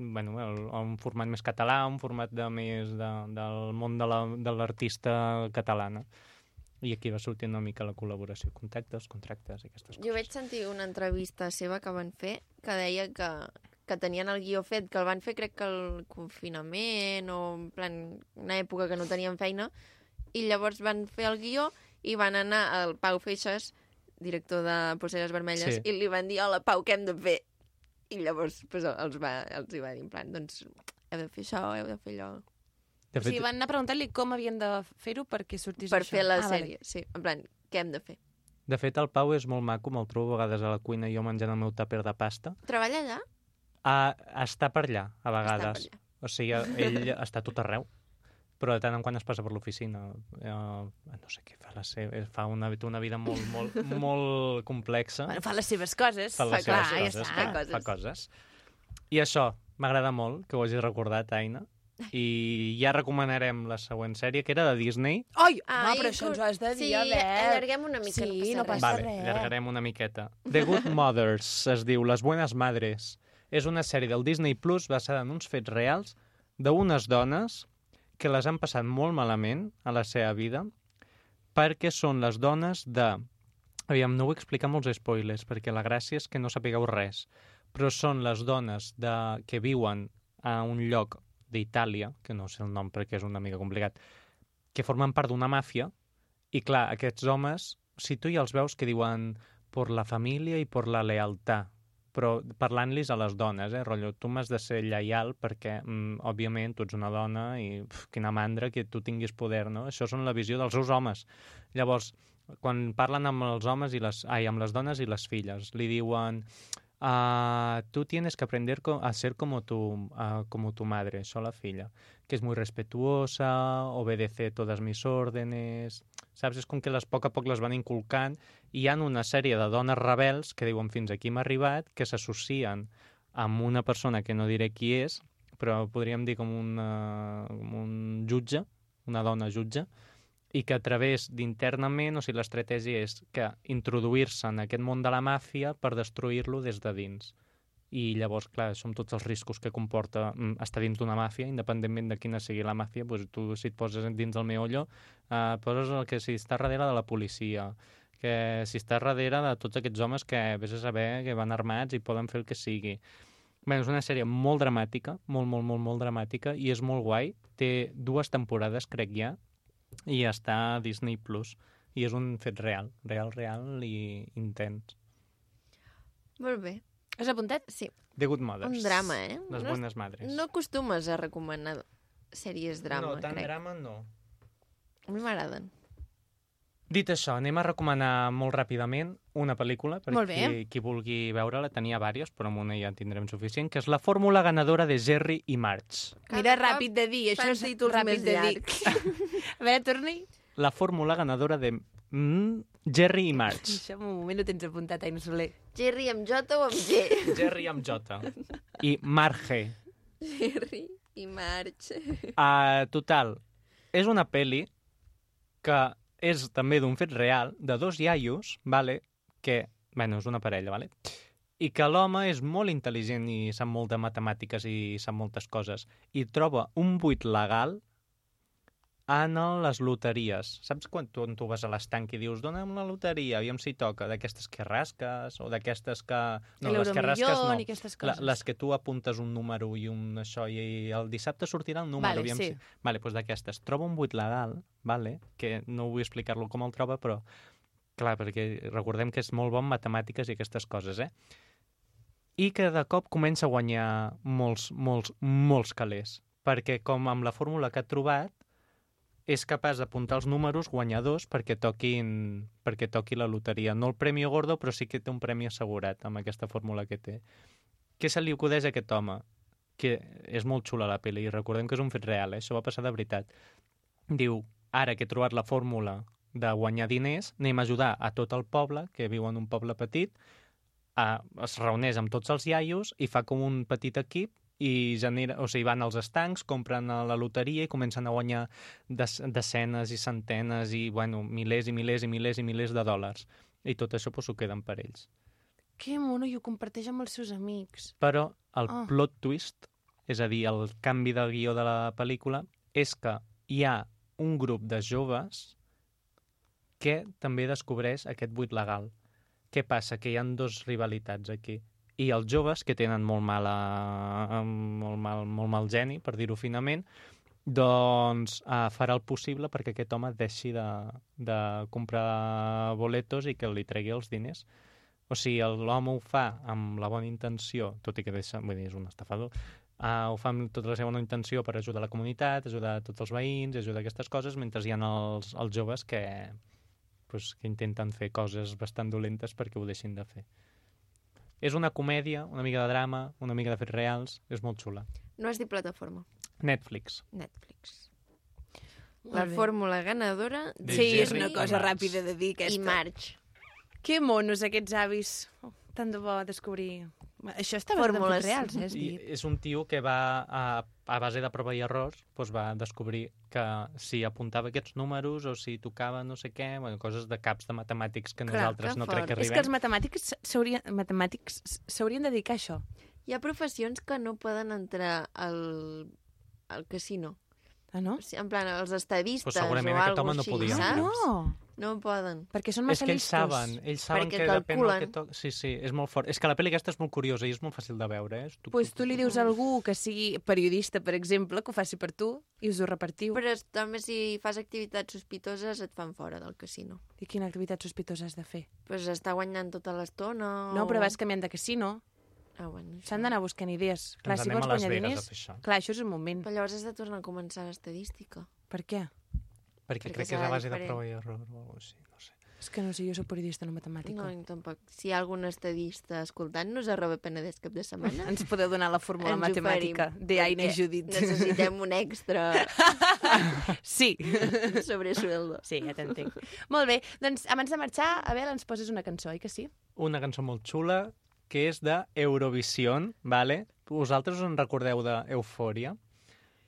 bueno, el- un format més català, un format de més de, del món de la- l'artista catalana. I aquí va sortint una mica la col·laboració, contactes, contractes i aquestes coses. Jo vaig sentir una entrevista seva que van fer que deia que, que tenien el guió fet, que el van fer crec que el confinament o en plan una època que no tenien feina i llavors van fer el guió i van anar al Pau Feixas, director de Polseres Vermelles, Sí. i li van dir, hola Pau, què hem de fer? I llavors pues, els, va, els hi va dir en plan, doncs heu de fer això, heu de fer allò. De O sigui, van anar a preguntar-li com havien de fer-ho perquè sortís Per això. fer la ah, vale. sèrie, sí. En plan, què hem de fer? De fet, el Pau és molt maco, me'l trobo a vegades a la cuina jo menjant el meu tàper de pasta. Treballa allà? A, està per allà, a vegades. allà. O sigui, ell està tot arreu, però de tant en quant es passa per l'oficina. Eh, no sé què fa la seva... Fa una, una vida molt, molt, molt complexa. Bueno, fa les seves coses. fa les clar, seves ja coses, està. clar, Fa coses. fa coses. I això, m'agrada molt que ho hagis recordat, Aina. I ja recomanarem la següent sèrie, que era de Disney. Ai, Ai, però això ens ho has de dir, sí, Albert. allarguem una mica, no Sí, passa no res. passa vale, res. allargarem una miqueta. The Good Mothers es diu Les Buenas Madres. És una sèrie del Disney Plus basada en uns fets reals d'unes dones que les han passat molt malament a la seva vida perquè són les dones de... Aviam, no vull explicar molts spoilers perquè la gràcia és que no sapigueu res, però són les dones de... que viuen a un lloc d'Itàlia, que no sé el nom perquè és una mica complicat, que formen part d'una màfia i clar, aquests homes, si tu ja els veus que diuen por la família i por la lealtà, però parlant-los a les dones, eh, rotllo, tu m'has de ser lleial perquè, mm, òbviament, tu ets una dona i pf, quina mandra que tu tinguis poder, no? Això són la visió dels seus homes. Llavors, quan parlen amb els homes i les... Ai, amb les dones i les filles, li diuen ah, tú tienes que aprender a ser como tu, ah, como tu madre, això la filla, que és muy respetuosa, obedece todas mis órdenes... Saps? És com que les a poc a poc les van inculcant i hi ha una sèrie de dones rebels que diuen fins aquí hem arribat, que s'associen amb una persona que no diré qui és, però podríem dir com, una, com un jutge, una dona jutge, i que a través d'internament, o sigui, l'estratègia és que introduir-se en aquest món de la màfia per destruir-lo des de dins. I llavors, clar, són tots els riscos que comporta mm, estar dins d'una màfia, independentment de quina sigui la màfia, doncs tu si et poses dins del meollo, eh, poses el que si estàs darrere de la policia, que si estàs darrere de tots aquests homes que vés a saber que van armats i poden fer el que sigui. Bé, és una sèrie molt dramàtica, molt, molt, molt, molt dramàtica, i és molt guai. Té dues temporades, crec ja, i està a Disney+. Plus. I és un fet real, real, real i intens. Molt bé. Has apuntat? Sí, The Good Mothers. un drama, eh? Les no, Buenas Madres. no acostumes a recomanar sèries drama, no, tant crec. drama no. A mi m'agraden. Dit això, anem a recomanar molt ràpidament una pel·lícula, per Molt bé. qui, qui vulgui veure-la, tenia diverses, però amb una ja en tindrem suficient, que és la fórmula ganadora de Jerry i March. Mira, Cada ràpid de dir, això és títols ràpid més de dir. llargs. A veure, torni. La fórmula ganadora de mm, Jerry i March. Això en un moment ho tens apuntat, Aina Soler. Jerry amb J o amb G? Jerry amb J. I Marge. Jerry i March. Uh, total, és una peli que és també d'un fet real, de dos iaios, vale, que, bueno, és una parella, vale? i que l'home és molt intel·ligent i sap molt de matemàtiques i sap moltes coses, i troba un buit legal en les loteries. Saps quan tu, tu vas a l'estanc i dius dona'm la loteria, aviam si toca, d'aquestes que rasques o d'aquestes que... No, les que rasques no. i aquestes La, coses. les que tu apuntes un número i un això i el dissabte sortirà el número. Vale, aviam sí. si... Vale, doncs d'aquestes. Troba un buit legal, vale, que no vull explicar-lo com el troba, però clar, perquè recordem que és molt bon matemàtiques i aquestes coses, eh? I que de cop comença a guanyar molts, molts, molts calés. Perquè com amb la fórmula que ha trobat, és capaç d'apuntar els números guanyadors perquè toquin perquè toqui la loteria. No el Premi Gordo, però sí que té un premi assegurat amb aquesta fórmula que té. Què se li acudeix a aquest home? Que és molt xula la pel·li, i recordem que és un fet real, eh? això va passar de veritat. Diu, ara que he trobat la fórmula de guanyar diners, anem a ajudar a tot el poble, que viu en un poble petit, a, es reuneix amb tots els iaios i fa com un petit equip i genera, o sigui, van als estancs, compren a la loteria i comencen a guanyar des, desenes i centenes i, bueno, milers i milers i milers i milers de dòlars. I tot això pues, ho queden per ells. Que mono, i ho comparteix amb els seus amics. Però el Ah. plot twist, és a dir, el canvi de guió de la pel·lícula, és que hi ha un grup de joves que també descobreix aquest buit legal. Què passa? Que hi han dos rivalitats aquí. I els joves, que tenen molt mal, a, molt mal, molt mal geni, per dir-ho finament, doncs eh, farà el possible perquè aquest home deixi de, de comprar boletos i que li tregui els diners. O sigui, l'home ho fa amb la bona intenció, tot i que deixa, vull dir, és un estafador, uh, ho fa amb tota la seva bona intenció per ajudar la comunitat, ajudar tots els veïns, ajudar aquestes coses, mentre hi ha els, els joves que, pues, que intenten fer coses bastant dolentes perquè ho deixin de fer. És una comèdia, una mica de drama, una mica de fets reals, és molt xula. No has dit plataforma. Netflix. Netflix. La fórmula ganadora De Sí, és Jerry una cosa Marx. ràpida de dir, aquesta. i March. Que monos, aquests avis. Oh, tant de bo descobrir... Això està Fórmules. fets reals, eh, has I dit. és un tio que va, a, a base de prova i errors, doncs va descobrir que si apuntava aquests números o si tocava no sé què, bueno, coses de caps de matemàtics que Clar, nosaltres que no crec fort. que És arribem. que els matemàtics s'haurien matemàtics s'haurien de dedicar a això. Hi ha professions que no poden entrar al, al casino. Ah, no? En plan, els estadistes Pues o algo home no així, podia saps? entrar. No, No poden. perquè són És massa que ells listos. saben, ells saben Perquè que depèn del que toca. Sí, sí, és molt fort. És que la pel·li aquesta és molt curiosa i és molt fàcil de veure, eh? Tu, Pues tu li dius a algú que sigui periodista, per exemple, que ho faci per tu i us ho repartiu. Però també si fas activitats sospitoses et fan fora del casino. I quina activitat sospitosa has de fer? Pues està guanyant tota l'estona No, o... però vas canviant de casino. Ah, bueno. S'han d'anar buscant idees. Clar, Ens si vols guanyar diners... Clar, això és un moment. Però llavors has de tornar a començar l'estadística. Per què? Perquè, perquè crec que és a base de diferent. prova i error o alguna cosa així, no sé. És que no sé, jo soc periodista, no matemàtica. No, tampoc. Si hi ha algun estadista escoltant-nos, arroba Penedès cap de setmana, Ens podeu donar la fórmula ens matemàtica de Aina i Judit. Necessitem un extra Sí. sobre sueldo. Sí, ja t'entenc. Molt bé, doncs abans de marxar, Abel, ens poses una cançó, oi que sí? Una cançó molt xula que és de Eurovision, vale? Vosaltres us en recordeu d'Eufòria?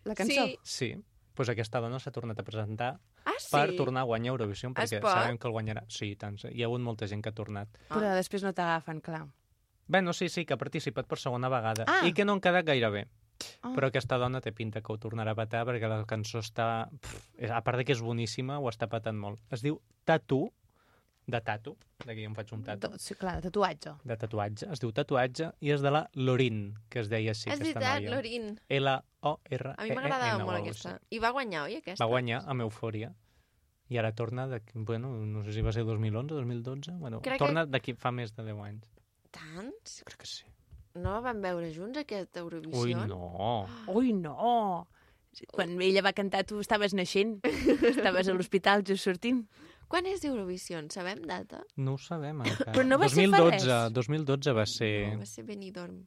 La cançó? Sí. Sí. Doncs pues aquesta dona s'ha tornat a presentar Ah, sí? per tornar a guanyar Eurovision, Es perquè sabem que el guanyarà. Sí, tant. Hi ha hagut molta gent que ha tornat. Però després no t'agafen, clar. Bueno, sí, sí, que ha participat per segona vegada. Ah. I que no han quedat gaire bé. Ah. Però aquesta dona té pinta que ho tornarà a patar perquè la cançó està... Pff, és- a part de que és boníssima, ho està patant molt. Es diu Tatu, de tatu, d'aquí em faig un tatu, Tot, sí, clar, de tatuatge. de tatuatge. Es diu Tatuatge i és de la Lorin, que es deia així, És aquesta veritat, noia. Lorin. L-O-R-E-N. A mi m'agradava o molt aquesta. I va guanyar, oi, aquesta? Va guanyar amb Eufòria. I ara torna, de, bueno, no sé si va ser 2011, 2012, bueno, Crec que- torna d'aquí fa més de 10 anys. Tants? Crec que sí. No la van veure junts, aquesta Eurovisió? Ui, no. Ui, no! Quan ella va cantar, tu estaves naixent. Estaves a l'hospital just sortint. Quan és Eurovisió? Sabem data? No ho sabem encara. Però no va ser fa 2012, res. 2012 va ser... No, va ser Benidorm.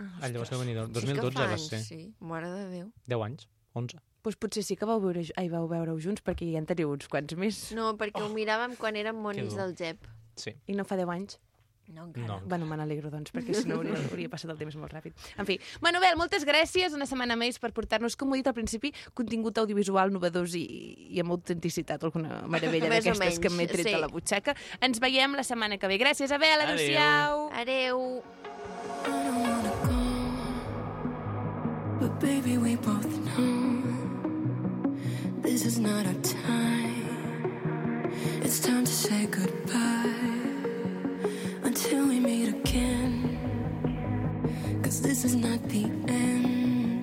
Ah, Allò va ser. Benidorm. Si és que 2012 fa va anys, ser. Sí, mare de Déu. 10 anys, 11. Doncs potser sí que vau veure, ai, vau veure-ho junts, perquè ja en teniu uns quants més. No, perquè ho miràvem quan érem monis del GEP. Sí. I no fa 10 anys? No, encara. No. Bueno, me n'alegro, doncs, perquè si no hauria, hauria passat el temps molt ràpid. En fi, Manuel, moltes gràcies una setmana més per portar-nos, com ho he dit al principi, contingut audiovisual novedós i, i amb autenticitat, alguna meravella d'aquestes que m'he tret sí. de la butxaca. Ens veiem la setmana que ve. Gràcies, Abel, Adéu. adéu-siau. Adeu. But baby, we both know this This is not our time. It's time to say goodbye until we meet again. Cause this is not the end.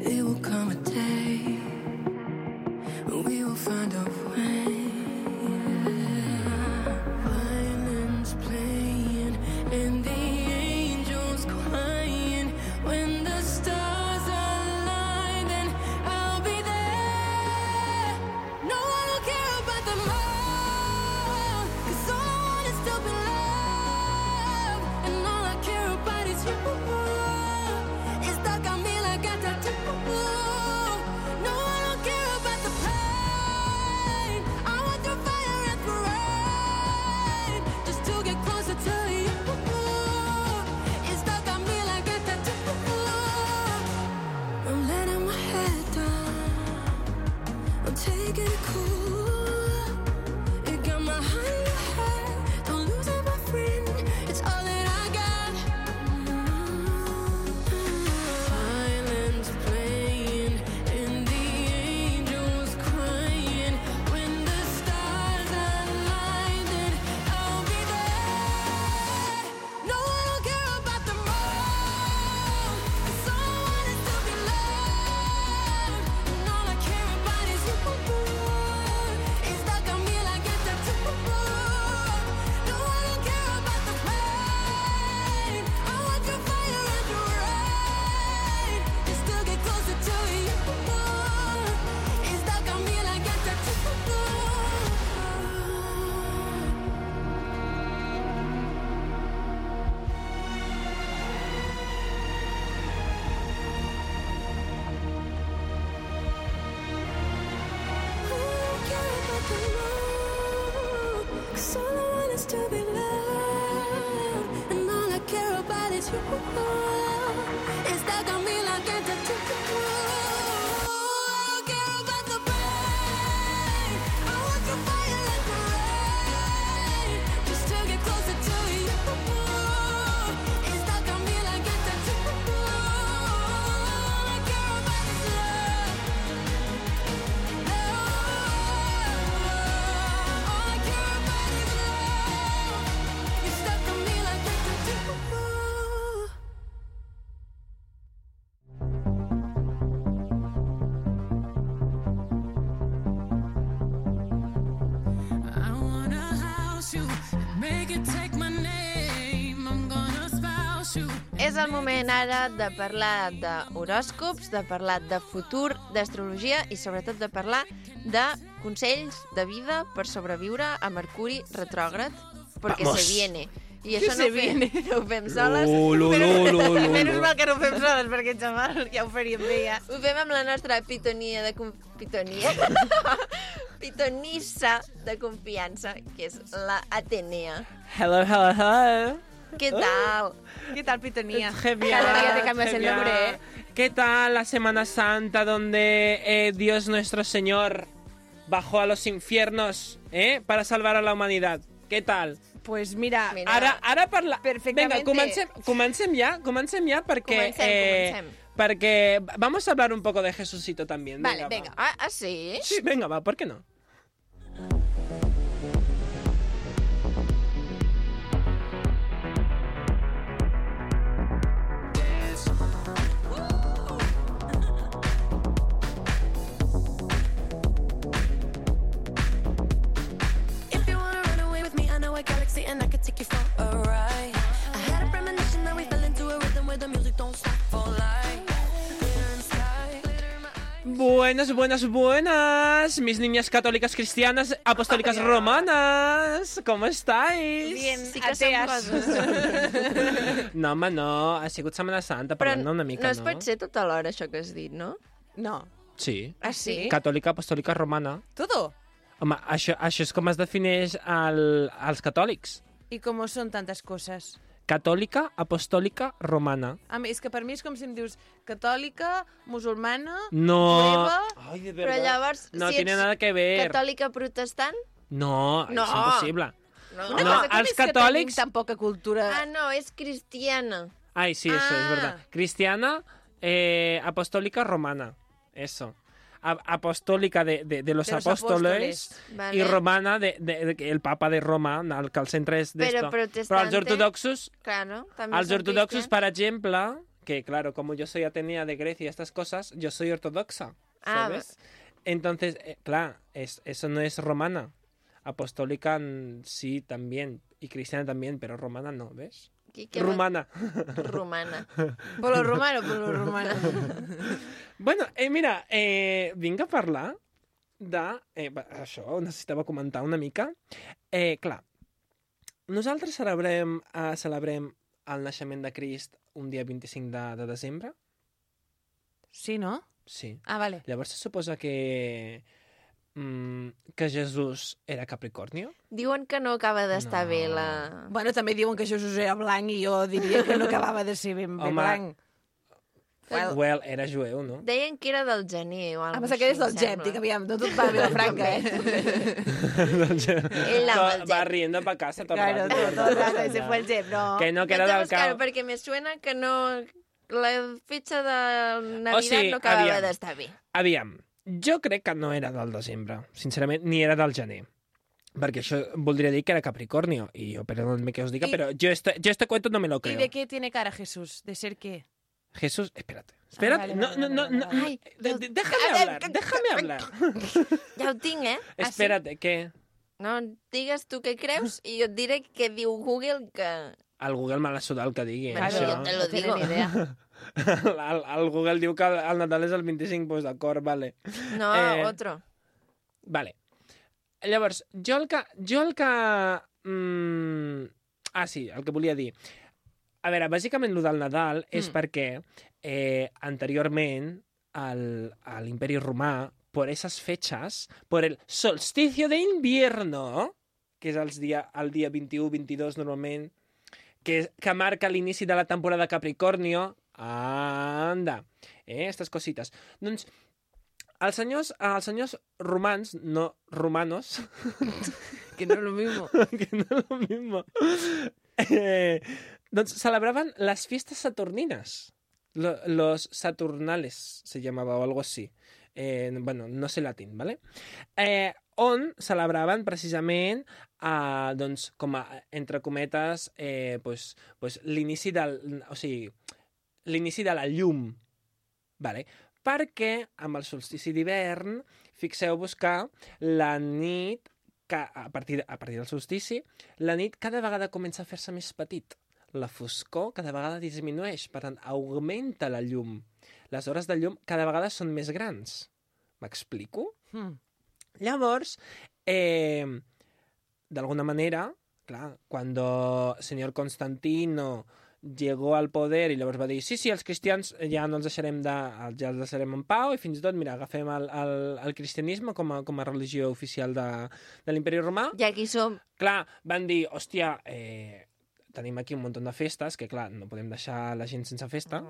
It will come a day when we will find a way. Moment ara de parlar d'horòscops, de parlar de futur, d'astrologia i sobretot de parlar de consells de vida per sobreviure a Mercuri retrògrad, perquè Vamos. se viene. I això no se ho, fem, viene. no ho fem soles, Lu, lu, lu, lu, lu, Menys mal que no ho fem soles, perquè xaval, ja ho faríem bé, ja. ho fem amb la nostra pitonia de... Com... Pitonia? Pitonissa de confiança, que és la Atenea. Hello, hello, hello. Què tal? ¿Qué tal, Pitonía? Bien, Cada día te cambias très el bien. nombre, ¿eh? ¿Qué tal la Semana Santa donde eh, Dios nuestro Señor bajó a los infiernos eh, para salvar a la humanidad? ¿Qué tal? Pues mira, Mira. Ara, ara parla... Perfectamente. Venga, comencem, comencem ja, comencem ja perquè... Comencem, comencem. Porque vamos a hablar un poco de Jesucito también. Vale, va. venga. Ah, ah, sí? Sí, venga, va, ¿por qué no? Buenas, buenas, buenas, mis niñas católicas cristianas apostólicas romanas, ¿cómo estáis? bien, Sí que ateas. coses. No, home, no, ha sigut Setmana Santa, Però parlant una mica, no no? es pot ser tota l'hora, això que has dit, no? No. Sí, Ah, sí? catòlica, apostòlica, romana. Todo. Home, això, això és com es defineix el, els catòlics. ¿Y cómo son tantas cosas? Catòlica, apostòlica, romana. A mi, és que per mi és com si em dius catòlica, musulmana, No. jueva... Ay, de Però verdad. llavors, no si tiene ets nada que ver. catòlica protestant... No, No. és impossible. No. No, com els és que catòlics- tenim tan poca cultura... Ah, no, és cristiana. Ay, sí, eso es Ah. verdad. Cristiana, eh, apostólica, romana. Eso. Apostólica de, de, de los De apóstoles. Vale. y romana de, el papa de Roma, el que el centre és Però d'esto. Però els protestante- ortodoxos, Claro, els ortodoxos, cristians. per exemple, que claro, como yo soy atenea de Grecia y estas cosas, yo soy ortodoxa, Ah, ¿sabes? Entonces, eh, claro, es, eso no es romana. Apostólica mm, sí también, y cristiana también, pero romana no, ¿ves? Qui- què Rumana. va- Romana. Polo romano, polo romano. Bueno, eh, mira, eh, vinc a parlar de... Eh, això, necessitava comentar una mica. Eh, clar, nosaltres celebrem, eh, celebrem el naixement de Crist un dia 25 de, de desembre? Sí, no? Sí. Ah, vale. Llavors se suposa que... Mm, que Jesús era Capricornio? Diuen que no acaba d'estar No. bé la... Bueno, també diuen que Jesús era blanc i jo diria que no acabava de ser ben bé Home, blanc. Well, Well, era jueu, no? Deien que era del gener o Ah, alguna pensava que eres del Gep, dic, aviam, no tot va a Vilafranca, eh? Ell anava al Va riendo para casa el Claro, rato. todo el rato, ese fue el Gep, no. Que no, que era del cau. perquè me suena que no... La fetge de Navidad O sigui, no acabava d'estar bé. Aviam, jo crec que no era del desembre, sincerament, ni era del gener. Perquè això voldria dir que era Capricornio. I jo, perdonadme que os diga, I- pero yo este, yo este cuento no me lo ¿Y creo. de qué tiene cara Jesús? ¿De ser qué? Jesús, espérate. Espérate, vale, no, vale, no, no, no, vale. Ai, de- no- de- déjame hablar, déjame hablar. Ja ho tinc, eh? Espérate, que No, digues tu què creus i jo et diré què diu Google que... al Google me l'ha sudat el que digui. Claro, això. jo te lo no digo. ni idea. el, el Google diu que el Nadal és el 25, doncs d'acord, vale. No, Eh, otro. Vale. Llavors, jo el que... Jo el que mm... Ah, sí, el que volia dir. A veure, bàsicament, el del Nadal és Mm. perquè eh, anteriorment al, a l'Imperi Romà, por esas fechas, por el solsticio de invierno, que és els dia, el dia 21-22 normalment, que, que marca l'inici de la temporada Capricornio, anda, eh, estas cosites. Doncs els senyors, els senyors romans, no romanos, Que no es lo mismo. que no es lo mismo, eh, doncs celebraven les fiestes saturnines. Lo- los Saturnales se llamava o algo así. Eh, bueno, no sé latín, ¿vale? Eh, on celebraven precisament eh, doncs, com a, entre cometes, eh, pues, pues, l'inici del... O sigui, l'inici de la llum, vale? perquè amb el solstici d'hivern, fixeu-vos que la nit, que a partir, a partir del solstici, la nit cada vegada comença a fer-se més petit. La foscor cada vegada disminueix, per tant, augmenta la llum. Les hores de llum cada vegada són més grans. M'explico? Hmm. Llavors, eh, d'alguna manera, clar, cuando señor Constantino llegó al poder i llavors va dir sí, sí, els cristians ja no els deixarem, de, ja els deixarem en pau i fins i tot, mira, agafem el, el, el cristianisme com a, com a religió oficial de, de l'imperi romà. Ja aquí som. Clar, van dir, hòstia, eh, tenim aquí un munt de festes, que clar, no podem deixar la gent sense festa.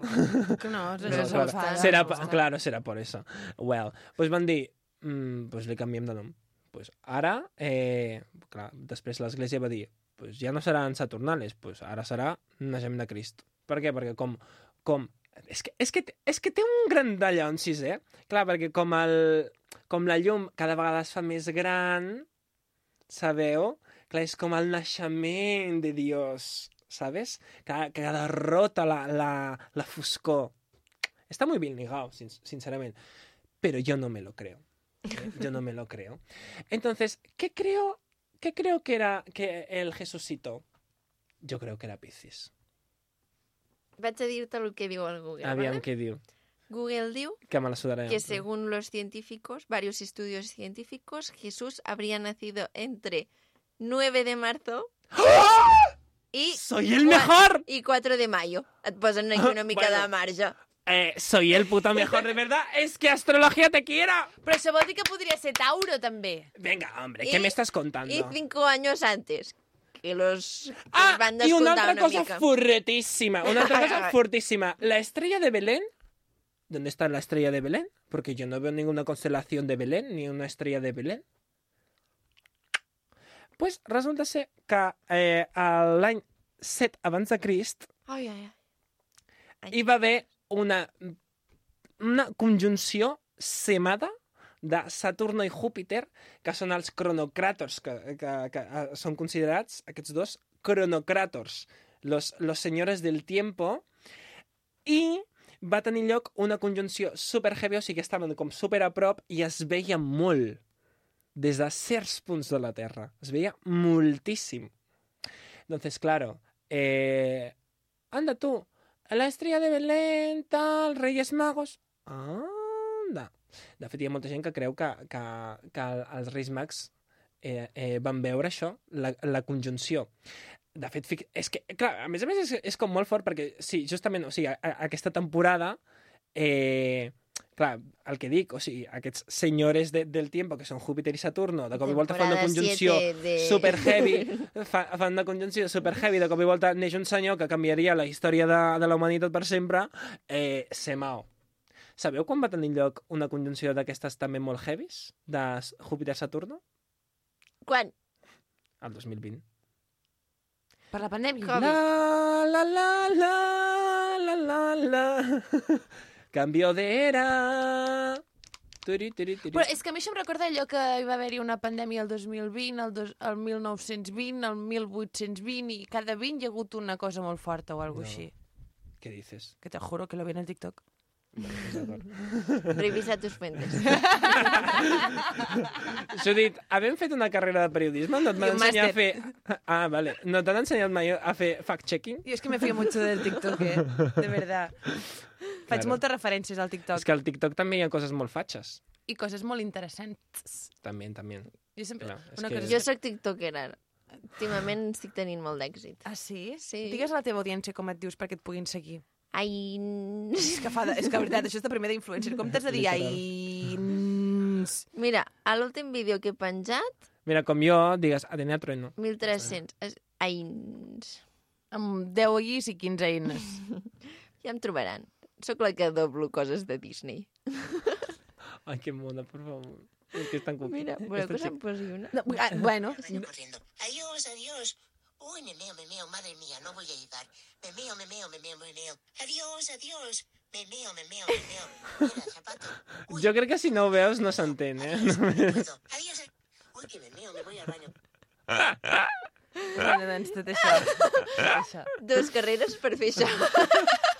Que no, No, eso claro. se enfada. Será, No, pa- claro, será por eso. Well, pues van dir, mm, pues li canviem de nom. Pues ara, eh, clar, després l'Església va dir, pues ja no seran Saturnales, pues ara serà Naixement de Crist. Per què? Perquè com... com és que, és, que, és que té un gran dallonsis, eh? Clar, perquè com, el, com la llum cada vegada es fa més gran, sabeu? Clar, és com el naixement de Dios, ¿sabes? Que, que derrota la, la, la foscor. Está muy bien ligado, sin- sinceramente. Pero yo no me lo creo. Yo no me lo creo. Entonces, ¿qué creo, qué creo que era que el Jesucito? Yo creo que era Piscis. Vaig a dir-te el que diu el Google. Aviam ¿vale? què diu. Google diu Que me la sudaré. que según los científicos, varios estudios científicos, Jesús habría nacido entre 9 de marzo y, ¡Soy el mejor! y 4 de mayo. Et posen aquí una mica Bueno. de marge. Eh, soy el puto mejor, de verdad. Es que astrología te quiero. Però això vol dir que podria ser Tauro, també. Venga, hombre, ¿qué me estás contando? Y 5 años antes. Que los que Ah, van y una otra una cosa mica. fortísima, una otra cosa ay. fortísima. La estrella de Belén, ¿dónde está la estrella de Belén? Porque yo no veo ninguna constelación de Belén, ni una estrella de Belén. Pues resulta ser que eh, a l'any 7 abans de Crist Ai, ai, ai. hi va haver una, una conjunció semada de Saturno i Júpiter, que són els cronocràtors, que, que, que eh, són considerats, aquests dos, cronocràtors, los, los señores del tiempo, i va tenir lloc una conjunció super heavy, o sigui que estaven com super a prop i es veia molt des de certs punts de la Terra. Es veia moltíssim. Entonces, claro, eh, anda tú, la estrella de Belén, tal, Reyes Magos... Anda. De fet, hi ha molta gent que creu que, que, que els Reis Mags eh, eh, van veure això, la, la conjunció. De fet, és que, clar, a més a més és, és com molt fort perquè, sí, justament, o sigui, a, a, aquesta temporada, eh, clar, el que dic, o sigui, aquests senyores de, del tiempo, que són Júpiter i Saturno, de cop i volta fan una conjunció de- super heavy, fa, fan una conjunció super heavy, de cop i volta neix un senyor que canviaria la història de, de la humanitat per sempre, eh, Semao. Sabeu quan va tenir lloc una conjunció d'aquestes també molt heavies, de Júpiter-Saturno? Quan? El 2020. Per la pandèmia. Com? La, la, la, la, la, la, la. Cambio de era. Turi, turi, turi. Però és que a mi això em recorda allò que hi va haver-hi una pandèmia el 2020, el, dos, el 1920, el 1820, i cada 20 hi ha hagut una cosa molt forta o alguna No. no. així. ¿Qué dices? Que te juro que lo vi en el TikTok. Revisa tus fuentes. Judit, havent fet una carrera de periodisme, no et van ensenyar a fer... Ah, vale. No t'han ensenyat mai a fer fact-checking? Y es que me fío mucho del TikTok, eh? de verdad. Faig Claro. moltes referències al TikTok És que al TikTok també hi ha coses molt fatxes. i coses molt interessants. També, també. Jo sempre... Clar, una que- cosa Jo sóc tiktokera. ara. Últimament estic tenint molt d'èxit. Ah, sí? Sí. Digues a la teva audiència com et dius perquè et puguin seguir. Ai... És que, fa de, és que, veritat, això és de primer d'influencer. Com t'has de dir? Ai... Mira, a l'últim vídeo que he penjat, Mira, com jo, digues, Atenea Trueno. 1.300. És... Ai... Amb 10 guis i 15 eines. Ja em trobaran. Sóc la que doblo coses de Disney. Ai, que mona, per favor. És que és tan cuqui. Mira, voleu que Esta se'n posi una? No, ah, bueno, corriendo. Adiós, adiós. Uy, me meo, me meo, madre mía, no voy a llegar. Me meo, me meo, me meo, me meo. Adiós, adiós. Me meo, me meo, me meo. Mira, zapato. Uy, Jo crec que si no ho veus no s'entén, eh? adiós, no. Adiós. Uy, que me meo, me voy al baño. bueno, doncs tot això. això. Dues carreres per fer això.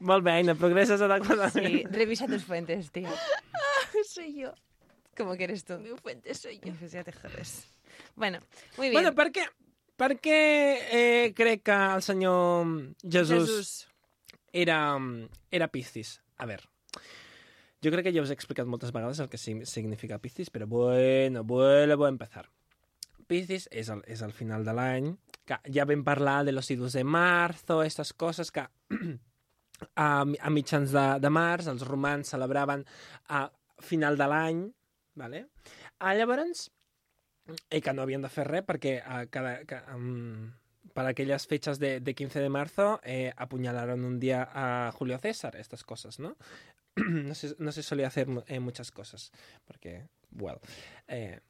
Molt bé, Aina, progresses adequadament. Sí, revisa tus fuentes, tío. soy yo. Como que eres tú. Mi fuente soy yo. Pues ya te jodes. Bueno, muy bien. Bueno, per què, per què eh, crec que el senyor Jesús, Jesús. era, era Piscis? A veure, jo crec que ja us he explicat moltes vegades el que sig- significa Piscis, però bueno, vuelvo a empezar. Piscis és el, és el final de l'any, que ja vam parlar de los idus de marzo, estas coses que a, a mitjans de, de març els romans celebraven a final de l'any, vale? Ah, llavors, i que no havien de fer res perquè a cada, que, um, para aquellas fechas de, de 15 de marzo eh, apuñalaron un día a Julio César, estas cosas, ¿no? no, se, no se solía hacer eh, muchas cosas, porque, well, eh,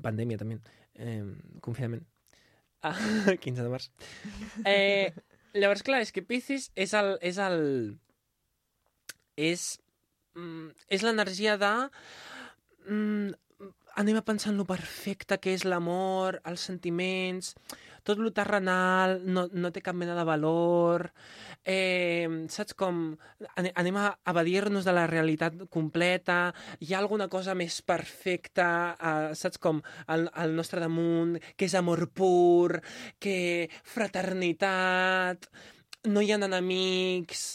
pandemia también, eh, confinament. Ah, 15 de març. Eh, llavors, clar, és que Piscis és el... És, el, és, mm, és l'energia de... Mm, anem a pensar en lo perfecte que és l'amor, els sentiments, tot lo terrenal no, no té cap mena de valor, eh, saps com? Ane- anem a evadir-nos de la realitat completa, hi ha alguna cosa més perfecta, eh, saps com? Al, al nostre damunt, que és amor pur, que fraternitat, no hi ha enemics...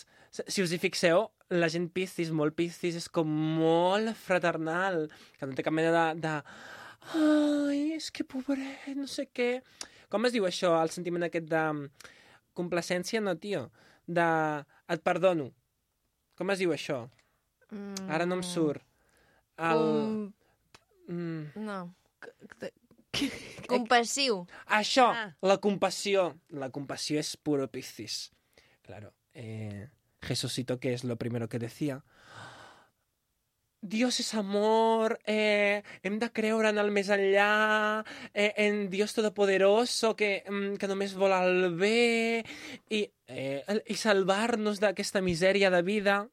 Si us hi fixeu, la gent Piscis, molt Piscis, és com molt fraternal, que no té cap mena de... de Ai, és que pobret, no sé què... Com es diu això, el sentiment aquest de complacència? No, tio. De... Et perdono. Com es diu això? Mm, Ara no em surt. El... Com... Mm. No. Compassiu. Això, Ah. la compassió. La compassió és puro Piscis. Claro. Eh, Jesucito, que es lo primero que decía? Dios és amor, eh, hem de creure en el més enllà, eh, en Dios Todopoderoso, que, mm, que només vol el bé, i, eh, i salvar-nos d'aquesta misèria de vida.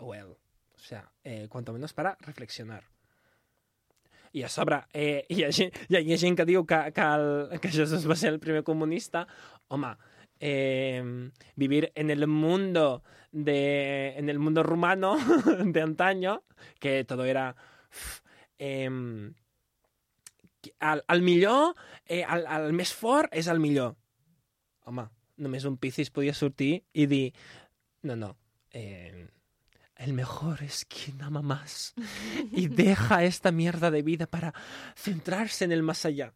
Well, O sea, eh, cuanto menos para reflexionar. I a sobre, eh, hi, ha gent, hi, ha, hi ha gent que diu que, que, el, que Jesús va ser el primer comunista. Home, eh, vivir en el mundo de en el mundo rumano de antaño, que todo era uf, eh, el, el millor, eh, el, el més fort és el millor. Home, només un Piscis podia sortir i dir no, no, eh, el mejor es quien ama más y deja esta mierda de vida para centrarse en el más allá.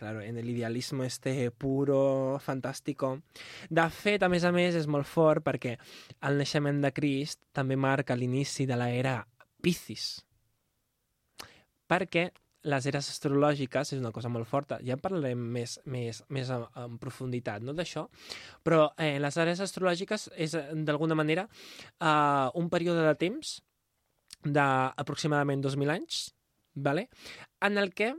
Claro, en el idealismo este puro, fantàstico. De fet, a més a més, és molt fort perquè el naixement de Crist també marca l'inici de l'era Piscis. Perquè les eres astrològiques és una cosa molt forta. Ja en parlarem més, més, més en, en profunditat no, d'això, però eh, les eres astrològiques és, eh, d'alguna manera, eh, un període de temps d'aproximadament 2.000 anys, vale? en el que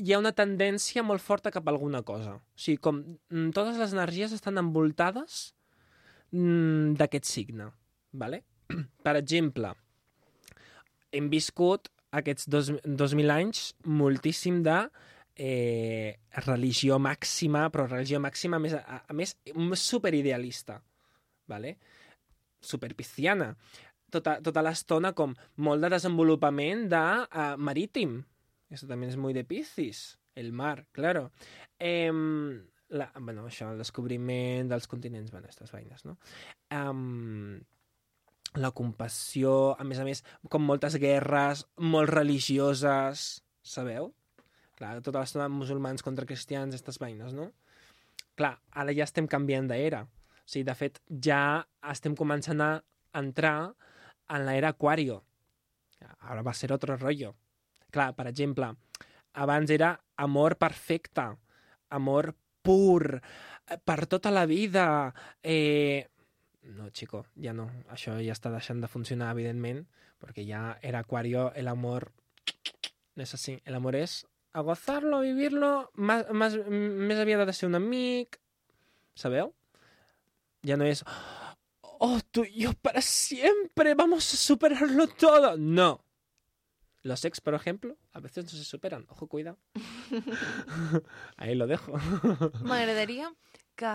hi ha una tendència molt forta cap a alguna cosa. O sigui, com mm, totes les energies estan envoltades mm, d'aquest signe. Vale? Per exemple, hem viscut aquests dos, 2.000 anys moltíssim de eh, religió màxima, però religió màxima a més, a, a més superidealista, vale? superpisciana. Tota, tota l'estona com molt de desenvolupament de uh, marítim. Eso también es muy de Piscis. El mar, claro. Eh, la, bueno, això, el descobriment dels continents, bueno, aquestes veïnes, no? Um, la compassió, a més a més, com moltes guerres, molt religioses, sabeu? Clar, tota l'estona musulmans contra cristians, aquestes veïnes, no? Clar, ara ja estem canviant d'era. O sigui, de fet, ja estem començant a entrar en l'era Aquario. Ara va ser otro rollo. Clar, per exemple, abans era amor perfecte, amor pur, eh, per tota la vida. Eh... No, chico, ja no. Això ja està deixant de funcionar, evidentment, perquè ja era Aquario, el amor no és així. El amor és a gozarlo, a vivirlo, más, más, més aviat de ser un amic, sabeu? Ya no es, oh, tú y yo para siempre, vamos a superarlo todo. No. Los ex, por ejemplo, a veces no se superan. Ojo, cuidado. Ahí lo dejo. M'agradaria que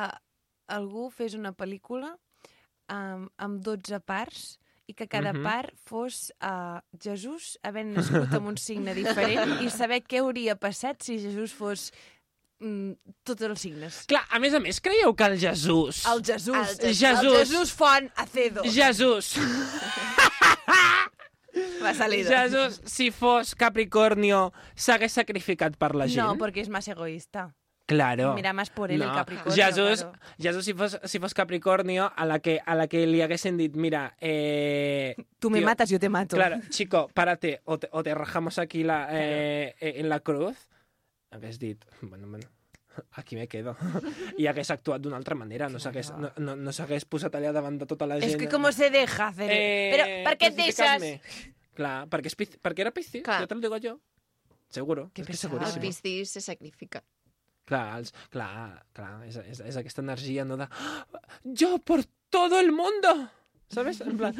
algú fes una pel·lícula amb, amb 12 parts i que cada Mhm. part fos uh, Jesús havent nascut amb un signe diferent i saber què hauria passat si Jesús fos mm, tots els signes. Clar, a més a més, creieu que el Jesús... El Jesús. El Jesús. El Jesús Font Acedo. Jesús. Va salido. Jesús, si fos Capricornio, s'hagués sacrificat per la gent? No, porque es más egoísta. Claro. Mira más por él el Capricornio. Jesús, claro. Jesús si, fos, si fos Capricornio, a la, que, a la que li haguessin dit, mira, eh, Tú me tío, matas, yo te mato. Claro, chico, párate, o te, o te rajamos aquí la, eh, eh, en la cruz. Hagués dit, bueno, bueno, aquí me quedo. I hagués actuat d'una altra manera, no s'hagués no, no, no posat allà davant de tota la gent. Es que cómo se deja hacer... Eh, Pero, ¿por qué te crucificadme. Clar, perquè, és, perquè era Piscis, Clar. ja te lo digo jo. Seguro, Que és que pesado. El seguríssim. Piscis se sacrifica. Clar, els, clar, clar és, és, és aquesta energia, no de... Jo por todo el mundo! ¿Sabes? En plan,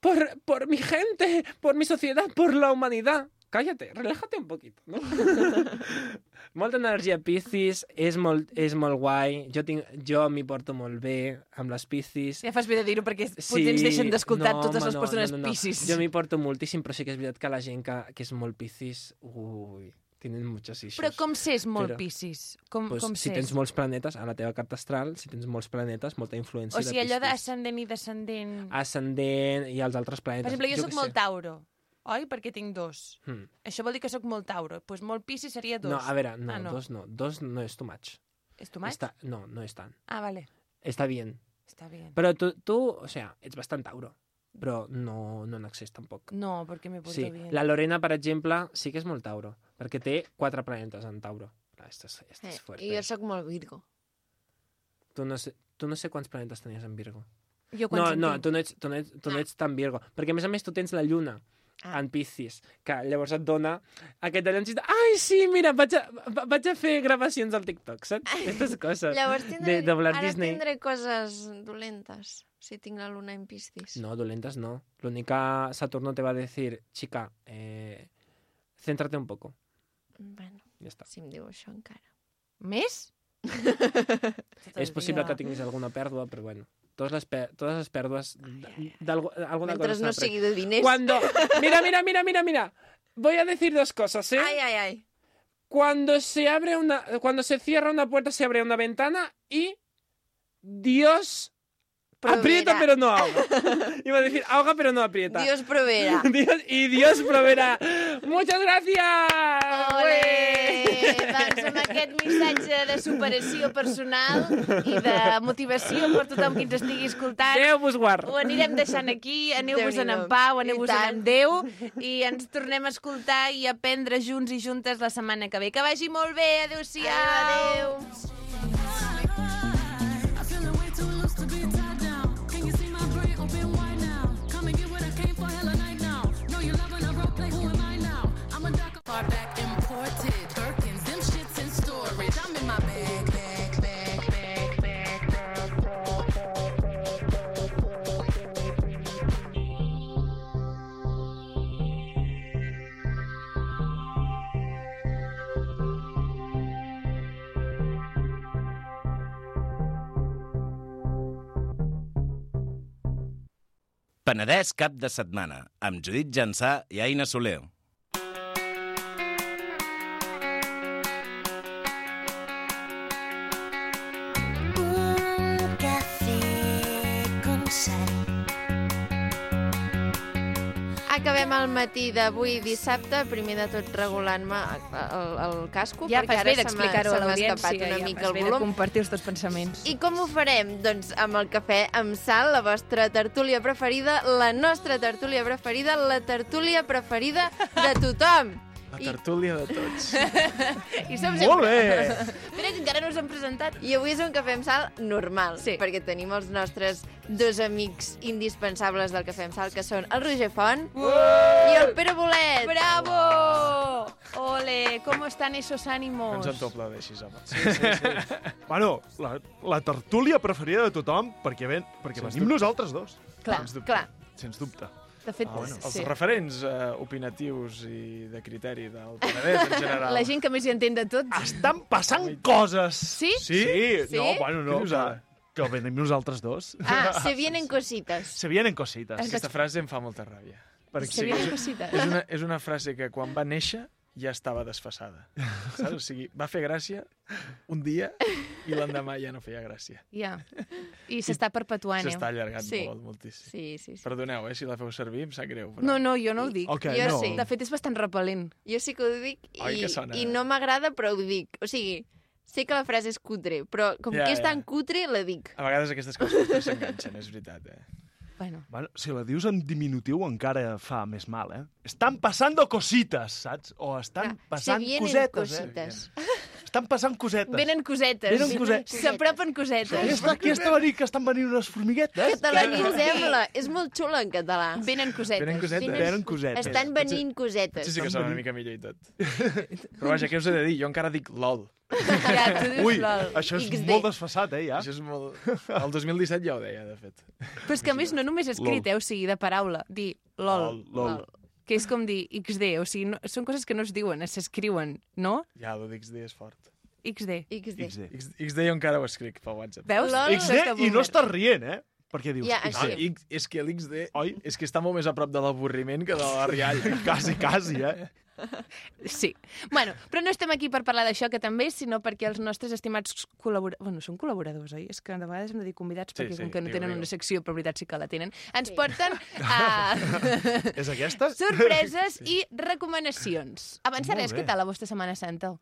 por, por mi gente, por mi sociedad, por la humanidad. Cállate, relájate un poquito, no? Molta energia Piscis, és molt, és molt guai. Jo, tinc, jo m'hi porto molt bé amb les Piscis. Ja fas bé de dir-ho perquè potser ens deixen d'escoltar totes les home, persones Piscis. Jo m'hi porto moltíssim, però sí que és veritat que la gent que, que és molt Piscis, ui, tenen muchos issues. Però com s'és molt Però- Piscis? Com, pues, com si tens molts planetes, a la teva carta astral, si tens molts planetes, molta influència O sigui, allò de Piscis. d'ascendent i descendent... Ascendent i els altres planetes. Per exemple, jo, què sóc molt sé. Tauro, oi? Perquè tinc dos. Hmm. Això vol dir que sóc molt Tauro. Doncs pues molt Piscis seria dos. No, a veure, no, ah, no. dos no. Dos no és too much. És too much? Està, no, no és tant. Ah, vale. Està bien. Està bien. Però tu, tu o sea, ets bastant Tauro, però no, no en excés tampoc. No, perquè me porto Sí, bien. la Lorena, per exemple, sí que és molt Tauro, perquè té quatre planetes en Tauro. Clar, Esto és, esto Eh, és fuerte. I jo sóc molt Virgo. Tu no, sé, tu no sé quants planetes tenies en Virgo. Jo No, no, tu no, ets, tu, no ets, tu no ets tan Virgo. Perquè, a més a més, tu tens la lluna Ah. en Piscis, que llavors et dona aquest allò ai, sí, mira, vaig a, va- vaig a fer gravacions al TikTok, saps? Aquestes coses. Llavors tindré, de doblar ara Disney. tindré coses dolentes. si tinc la luna en Piscis? No, dolentes no. L'únic que Saturno te va a decir, chica, eh, céntrate un poco. Bueno, Ja està. si em diu això encara. Més? És possible que tinguis alguna pèrdua, però bueno. Totes les, pe totes les pèrdues d'alguna Mentre cosa no de. Cuando... Mira, mira, mira, mira, mira. Voy a decir dos cosas, ¿eh? Ai, ai, ai. Cuando se abre una, cuando se cierra una puerta, se abre una ventana y Dios Proveerá. aprieta pero no ahoga. Iba a decir ahoga pero no aprieta. Dios proveerà. Dios- y Dios proveerá. Muchas gracias. Ole! Ué! doncs amb aquest missatge de superació personal i de motivació per tothom que ens estigui escoltant, Déu vos guard. ho anirem deixant aquí, aneu-vos en pau, I aneu-vos tant. en Déu i ens tornem a escoltar i aprendre junts i juntes la setmana que ve. Que vagi molt bé, adeu-siau! Adéu. Penedès cap de setmana, amb Judit Jansà i Aina Soler. El matí d'avui dissabte, primer de tot regulant-me el, el casco, Ja perquè ara se m'ha escapat una ja mica el volum. compartir els teus pensaments. I com ho farem? Doncs amb el cafè amb sal, la vostra tertúlia preferida, la nostra tertúlia preferida, la tertúlia preferida de tothom. La I- tertúlia de tots. I som Molt sempre... bé! Mira, que encara no us hem presentat. I avui és un cafè amb sal normal, Sí. perquè tenim els nostres dos amics indispensables del cafè amb sal, que són el Roger Font i el Pere Bolet. ¡Bravo! Ole, ¿cómo están esos ánimos? No ens en t'ho aplaudeixis, home. Sí, sí, sí. bueno, la, la tertúlia preferida de tothom, perquè, ven, perquè Sens venim dubte. nosaltres dos. Clar, Sens dubte. clar. Sens dubte. De fet, Ah, bueno, els sí. referents uh, opinatius i de criteri del Penedès en general. La gent que més hi entén de tot. Estan passant coses! Sí? Sí? Sí? No, bueno, no, Què que venim nosaltres dos. Ah, se vienen cositas. Se vienen cositas. Aquesta frase em fa molta ràbia. Perquè Se vienen cositas. És una, és una frase que quan va néixer ja estava desfasada. Saps? O sigui, va fer gràcia un dia i l'endemà ja no feia gràcia. Ja. I s'està perpetuant, eh? S'està allargant Sí. molt, moltíssim. Sí, sí, sí. Perdoneu, eh, si la feu servir, em sap greu. Però... No, no, jo no ho dic. Ok, Jo no. sí. De fet, és bastant repel·lent. Jo sí que ho dic Oi, i, que sona, i eh? no m'agrada, però ho dic. O sigui, sé que la frase és cutre, però com Ja, que és ja. tan cutre, la dic. A vegades aquestes coses s'enganxen, és veritat, eh? Bueno, Bueno, si la dius en diminutiu encara fa més mal, eh? Estan passando cositas, saps? O estan se passant cosetes, cositas. eh? Estan passant cosetes. venen cosetes. Venen cosetes. S'apropen cosetes. Aquesta, aquesta venir que estan venint unes formiguetes. Catalanitzem-la. És molt xula en català. Venen cosetes. Venen cosetes. Venen- Venen cosetes. Estan venint cosetes. Sí, sí que sona una mica millor i tot. Però vaja, què us he de dir? Jo encara dic LOL. Ja, tu dius Ui, lol. això és XD. molt desfassat, eh, ja? Això és molt... El 2017 ja ho deia, de fet. Però és que a més no només escrit, eh? O sigui, de paraula. Dir lol. Lol. Que és com dir XD. O sigui, no, són coses que no es diuen, s'escriuen, no? Ja, el d'XD és fort. XD. XD. XD. XD jo encara ho escric pel WhatsApp. Veus? Lol. XD i no estàs rient, eh? Perquè dius, Ja, XD. així. Ah, X, és que l'XD oi? és que està molt més a prop de l'avorriment que de la rialla. quasi, quasi, eh? Sí. Bueno, però no estem aquí per parlar d'això, que també, sinó perquè els nostres estimats col·laboradors... Bueno, són col·laboradors, oi? És que de vegades hem de dir convidats Sí, perquè sí, com que no tenen una secció, però veritat sí que la tenen, ens Sí. porten a És aquesta? sorpreses i recomanacions. Abans de res, bé. què tal la vostra Setmana Santa?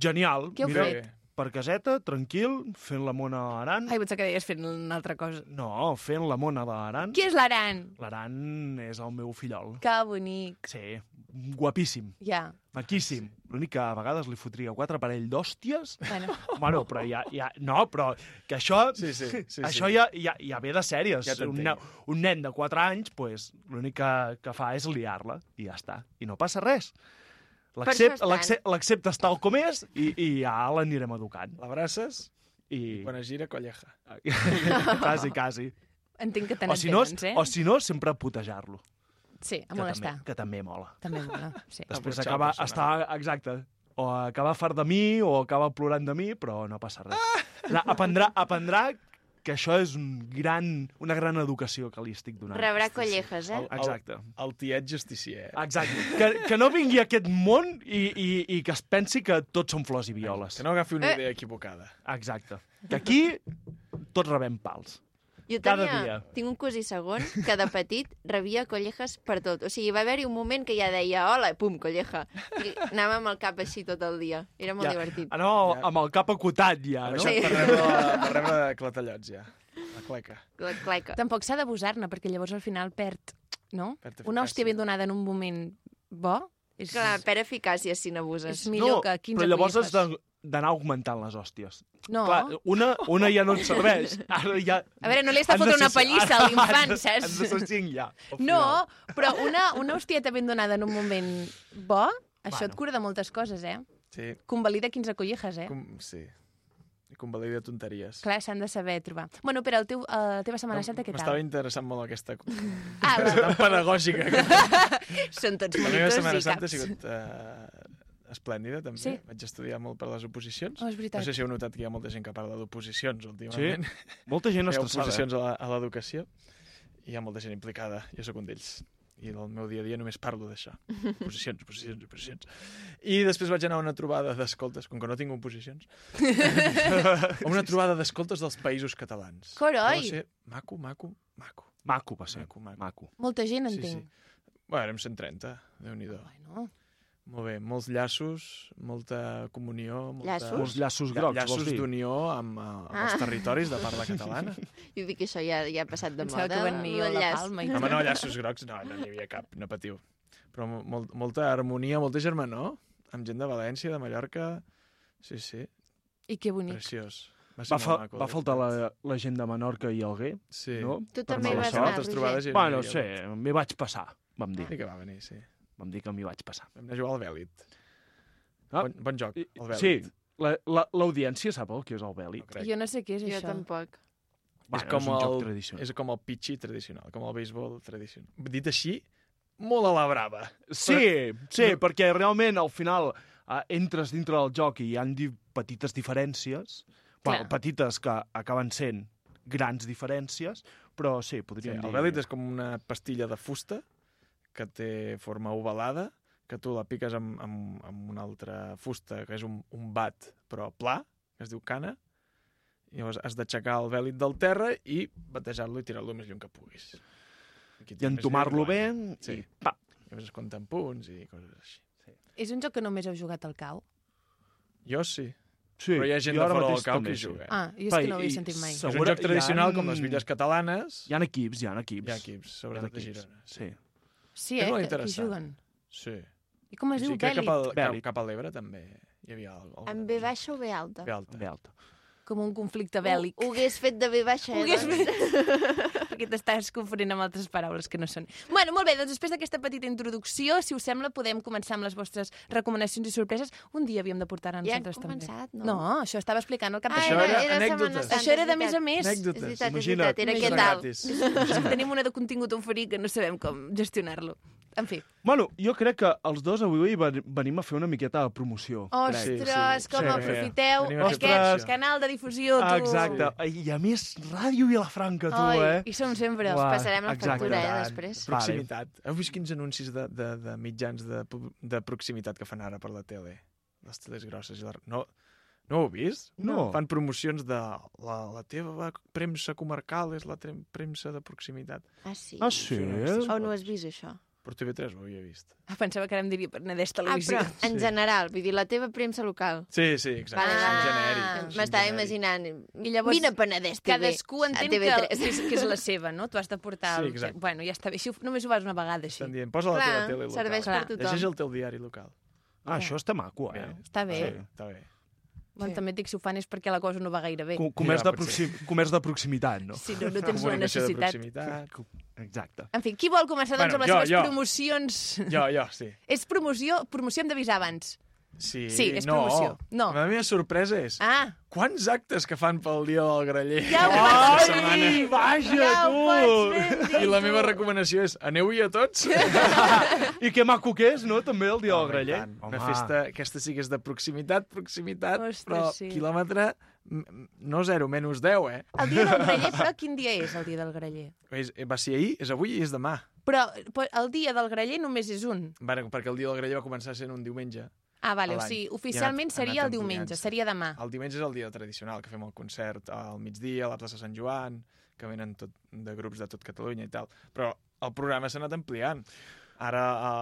Genial. Què heu Mira, fet? Per caseta, tranquil, fent la mona a Aran. Ai, potser que deies fent una altra cosa. No, fent la mona de l'Aran. Qui és l'Aran? L'Aran és el meu fillol. Que bonic. Sí, guapíssim, Ja, maquíssim. L'únic que a vegades li fotria quatre parell d'hòsties. bueno. Bueno, però ja, ja... No, però que això... Sí, sí, sí, això sí. Ja, ja, ja ve de sèries. Ja un, un nen de 4 anys, pues, l'únic que, que fa és liar-la, i ja està. I no passa res. L'acceptes tal com és i, i ja l'anirem educant. L'abraces I... i quan es gira, colleja. quasi, quasi. Entenc que tant O si, no, eh? o si no, sempre putejar-lo. Sí, a que molestar. També, que també mola. També mola, sí. Després acaba, està, exacte, o acaba fart de mi o acaba plorant de mi, però no passa res. Ah! Aprendrà, aprendrà que això és un gran, una gran educació que li estic donant. Rebrà collejes, eh? El, el, Exacte. el tiet justicier. Exacte. Que, que no vingui a aquest món i, i, i que es pensi que tots són flors i violes. Que no agafi una Eh. idea equivocada. Exacte. Que aquí tots rebem pals. Jo Cada tenia, dia. tinc un cosí segon que de petit rebia collejes per tot. O sigui, va haver-hi un moment que ja deia hola, pum, colleja. I anava amb el cap així tot el dia. Era molt Ja. divertit. Anava Ja. amb el cap acotat ja, no? això, per rebre, per rebre clatallots, ja. La cleca. La cleca. Tampoc s'ha d'abusar-ne, perquè llavors al final perd, no? Perd Una hòstia eficàcia. ben donada en un moment bo és, Clar, per eficàcia si n'abuses. és millor no, que 15 però llavors has de- d'anar augmentant les hòsties. No. Clar, una, una ja no et serveix. Ara ja... A veure, no li està de fotent una pallissa ara- a l'infant, saps? Ser cinc ja. No, però una, una hostieta ben donada en un moment bo, això Bueno. et cura de moltes coses, eh? Sí, Convalida 15 collejes, eh? com, sí. I convalida tonteries. Clar, s'han de saber trobar. Bueno, però el teu, uh, la teva Setmana Santa, què M'estava tal? interessant molt aquesta... Ah, tan pedagògica. Que... Són tots La meva monitors Setmana Santa ha sigut uh, esplèndida, també. Sí. Vaig estudiar molt per les oposicions. Oh, és veritat. No sé si heu notat que hi ha molta gent que parla d'oposicions últimament. Molta gent Hi ha estressada. oposicions a l'educació i hi ha molta gent implicada. Jo sóc un d'ells. I del meu dia a dia només parlo d'això. Oposicions, oposicions, oposicions. I després vaig anar a una trobada d'escoltes, com que no tinc oposicions, a una trobada d'escoltes dels països catalans. Coroi! Va ser maco, maco, maco. Maco, va ser. Maco, maco. Maco. Molta gent, Sí, entenc. sí. Bueno, érem 130, déu nhi Bueno, Molt bé, molts llaços, molta comunió... Molta... Llaços? Uns llaços Lla- grocs, llaços vols dir? d'unió amb, uh, amb els Ah. territoris de parla catalana. Jo dic que això ja, ja ha passat de Pensava moda. que venia el la llaç. palma i Home, no, llaços grocs, no, no n'hi havia cap, no patiu. Però molt, molta harmonia, molta germanor, amb gent de València, de Mallorca... Sí, sí, I que bonic. preciós. Va, Va, fa, maco, va faltar la, la gent de Menorca i Alguer, Sí. no? Tu Per també vas anar, Altres Roger. Bueno, sí, m'hi vaig passar, vam dir. Sí que va venir, sí. Vam dir que m'hi vaig passar. Anar a jugar al Bèlit. Ah. Bon, bon joc, el Bèlit. Sí, la- la- l'audiència sap el que és el bèl·lic. No crec. Jo no sé què és Jo això. tampoc. és com és el, tradicional. és com el pitxi tradicional, com el béisbol tradicional. Dit així, molt a la brava. Sí, sí, perquè realment al final uh, entres dintre del joc i hi han di petites diferències, bueno, petites que acaben sent grans diferències, però sí, Sí, podríem el dir... Bèlit és com una pastilla de fusta que té forma ovalada, que tu la piques amb, amb, amb una altra fusta, que és un, un bat, però pla, que es diu cana, i llavors has d'aixecar el bèlit del terra i batejar-lo i tirar-lo el més lluny que puguis. Qui I entomar-lo lluny, bé sí. Sí. i pa. I llavors es compten punts i coses així. És un joc que només heu jugat al cau? Jo sí, Sí, però hi ha gent de fora del cau que hi sí. juga. Ah, jo és Va, que no ho havia sentit mai. És un joc tradicional ha- com les villes catalanes. Hi ha equips, hi ha equips. Hi ha equips, Hi ha sobretot a equips, Girona. Sí. Sí, és eh? molt que- Que juguen. Sí. I com es sí diu? Bèl·lit? cap, al, cap, cap a l'Ebre també hi havia... El, el, Amb B baixa o B alta? B alta. Bé alta. Com un conflicte bèl·lic. Ho, ho hagués fet de B baixa, Ho eh? hagués doncs? Perquè t'estàs confonent amb altres paraules que no són. Bueno, molt bé, doncs després d'aquesta petita introducció, si us sembla, podem començar amb les vostres recomanacions i sorpreses. Un dia havíem de portar-a Ja hem nosaltres també. començat, no? No, això estava explicant el cap de Ah, Això era, era era anècdotes. Santa, Això era de és més a més. Anècdotes. És veritat, és Imagina't. era què tal? És que tenim una de contingut a oferir que no sabem com gestionar-lo. En fi. Bueno, jo crec que els dos avui ven- venim a fer una miqueta de promoció. Ostres, Sí, sí. com Sí. aprofiteu fer aquest canal de difusió, tu. Exacte. I a més, Ràdio Vilafranca, tu, Ai, eh? I som sempre. Uah. Passarem la Exacte. factura, eh, després. Proximitat. Heu vist quins anuncis de, de, de mitjans de, de proximitat que fan ara per la tele? Les teles grosses. I la... No, no ho heu vist? No. Fan promocions de la, la teva premsa comarcal és la premsa de proximitat. Ah, sí? Ah, sí? O no has vist, això? Per TV3 ho havia vist. Ah, pensava que ara em diria per Ah, Televisió. però en general, vull dir, la teva premsa local. Sí, sí, exacte. Vale. en genèric. M'estava imaginant. I llavors, Vine a Penedès TV. Cadascú entén a que, TV3. que, és, que és la seva, no? Tu has de portar... Sí, el... exacte. Bueno, ja està bé. Així, només ho vas una vegada, així. Estan dient, posa la Clar, teva tele local. serveix per tothom. Llegeix el teu diari local. Ah, això està maco, eh? Bé, Està bé. Sí, està bé. Bueno, també et dic, si ho fan és perquè la cosa no va gaire bé. Co- Comerç, Ja, de proxim... Comerç de proximitat, no? Si no, no tens la necessitat. Exacte. En fi, qui vol començar doncs, Bueno, amb les jo, seves jo. promocions? Jo, jo, sí. És promoció, promoció hem d'avisar abans. Sí, Sí, és no. promoció. No. La meva sorpresa és... Ah, Quants actes que fan pel dia del graller? Ja ho pots setmana? vaja, Ja tu! dir, I la tu. meva recomanació és aneu-hi a tots. I que maco que és, no? També el dia del Home, i graller. tant. Una festa, aquesta sí que és de proximitat, proximitat, Ostres, però sí. quilòmetre no zero, menys 10, eh? el dia del graller, però quin dia és el dia del graller? És, va ser ahir, és avui i és demà. Però però el dia del graller només és un. Bueno, perquè el dia del graller va començar sent un diumenge. Ah, vale, o sigui, I ha oficialment anat- seria anat el diumenge, seria demà. El diumenge és el dia tradicional, que fem el concert al migdia, a la plaça Sant Joan, que venen tot, de grups de tot Catalunya i tal. Però el programa s'ha anat ampliant. Ara, a,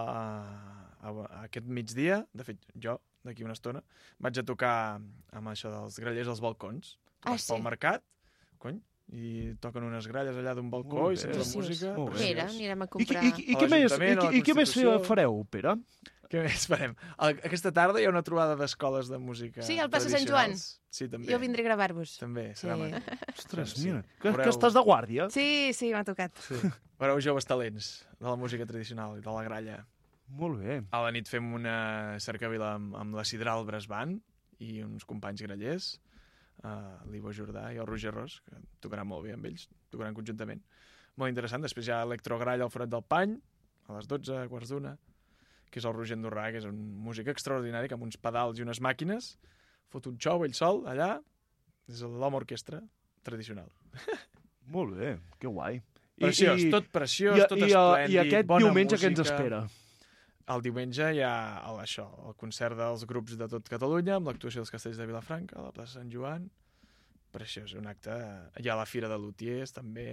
a, a aquest migdia, de fet, jo, d'aquí una estona, vaig a tocar amb això dels grallers als balcons. Ah, vas pel sí? mercat, cony, i toquen unes gralles allà d'un balcó i sents la música. Pere, anirem a I, i, comprar... i, i, A què més, i, i, i què més fareu, Pere? Què més farem? El- Aquesta tarda hi ha una trobada d'escoles de música Sí, al plaça Sant Joan. Sí, també. Jo vindré a gravar-vos. També, Sí. serà maco. Ostres, Sí. mira, que, Veureu. que estàs de guàrdia. Sí, sí, m'ha tocat. Veureu joves talents de la música tradicional i de la gralla. Molt bé. A la nit fem una cercavila amb, amb la Sidral Bresban i uns companys grallers, uh, l'Ivo Jordà i el Roger Ros, que tocaran molt bé amb ells, tocaran conjuntament. Molt interessant. Després hi ha Electrograll al Forat del Pany, a les 12, quarts d'una, que és el Roger Andorrà, que és un músic extraordinari, que amb uns pedals i unes màquines fot un xou ell sol, allà, és l'home orquestra tradicional. Molt bé, que guai. Preciós, tot preciós, i, tot i, esplèndid, I aquest bona diumenge què ens música. espera? El diumenge hi ha el, això, el concert dels grups de tot Catalunya, amb l'actuació dels castells de Vilafranca, a la plaça Sant Joan. Preciós, un acte... Hi ha la Fira de Lutiers, també.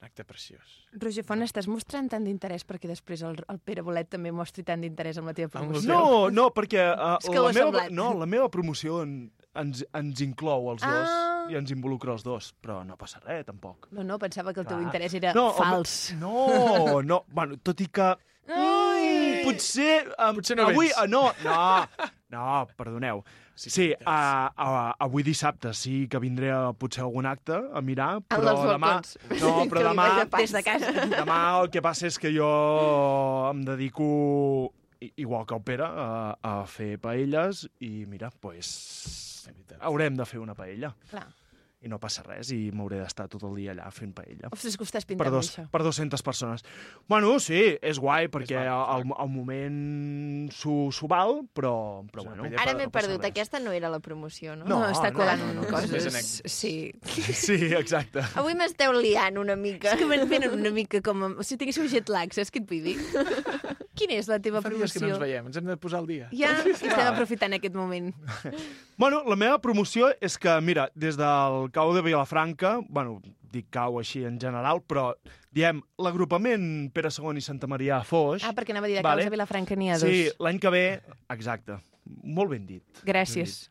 Un acte preciós. Roger Font, estàs mostrant tant d'interès perquè després el, el Pere Bolet també mostri tant d'interès amb la teva promoció. No, no, perquè uh, És que ho la, meva, semblat. no, la meva promoció en, ens, ens inclou els dos Ah. i ens involucra els dos, però no passa res, tampoc. No, no, pensava que el teu Clar. interès era No, home, fals. No, no, bueno, tot i que... Ai! Potser... Um, Potser no avui, vens. uh, no, no, no, perdoneu. Sí, Sí, uh, uh, avui dissabte sí que vindré a potser a algun acte a mirar, però demà... No, però demà... a. Des de casa. Demà el que passa és que jo em dedico, igual que el Pere, a, a fer paelles i mira, pues, De veritat. haurem de fer una paella. Clar. I no passa res i m'hauré d'estar tot el dia allà fent paella. Ostres, que ho estàs Per, pintant, dos, això. per 200 persones. Bueno, sí, és guai, perquè al, al moment s'ho val, però, però bueno. Ara no m'he passa perdut. res. Aquesta no era la promoció, no? No, No, està no, colant no, no, no. Coses. anècdotes. Sí. Sí, exacte. Avui m'esteu liant una mica. És que venen una mica com... a- Si tinguéssiu jet lag, saps què et vull dir? Quina és la teva Fa dies que no ens promoció? veiem, ens hem de posar al dia. Ja, que estem aprofitant aquest moment. Bueno, la meva promoció és que, mira, des del cau de Vilafranca, bueno, dic cau així en general, però diem l'agrupament Pere II i Santa Maria a Foix. Ah, perquè anava a dir de Vale. Causa Vilafranca n'hi ha dos. Sí, l'any que ve... Exacte. Molt ben dit. Gràcies.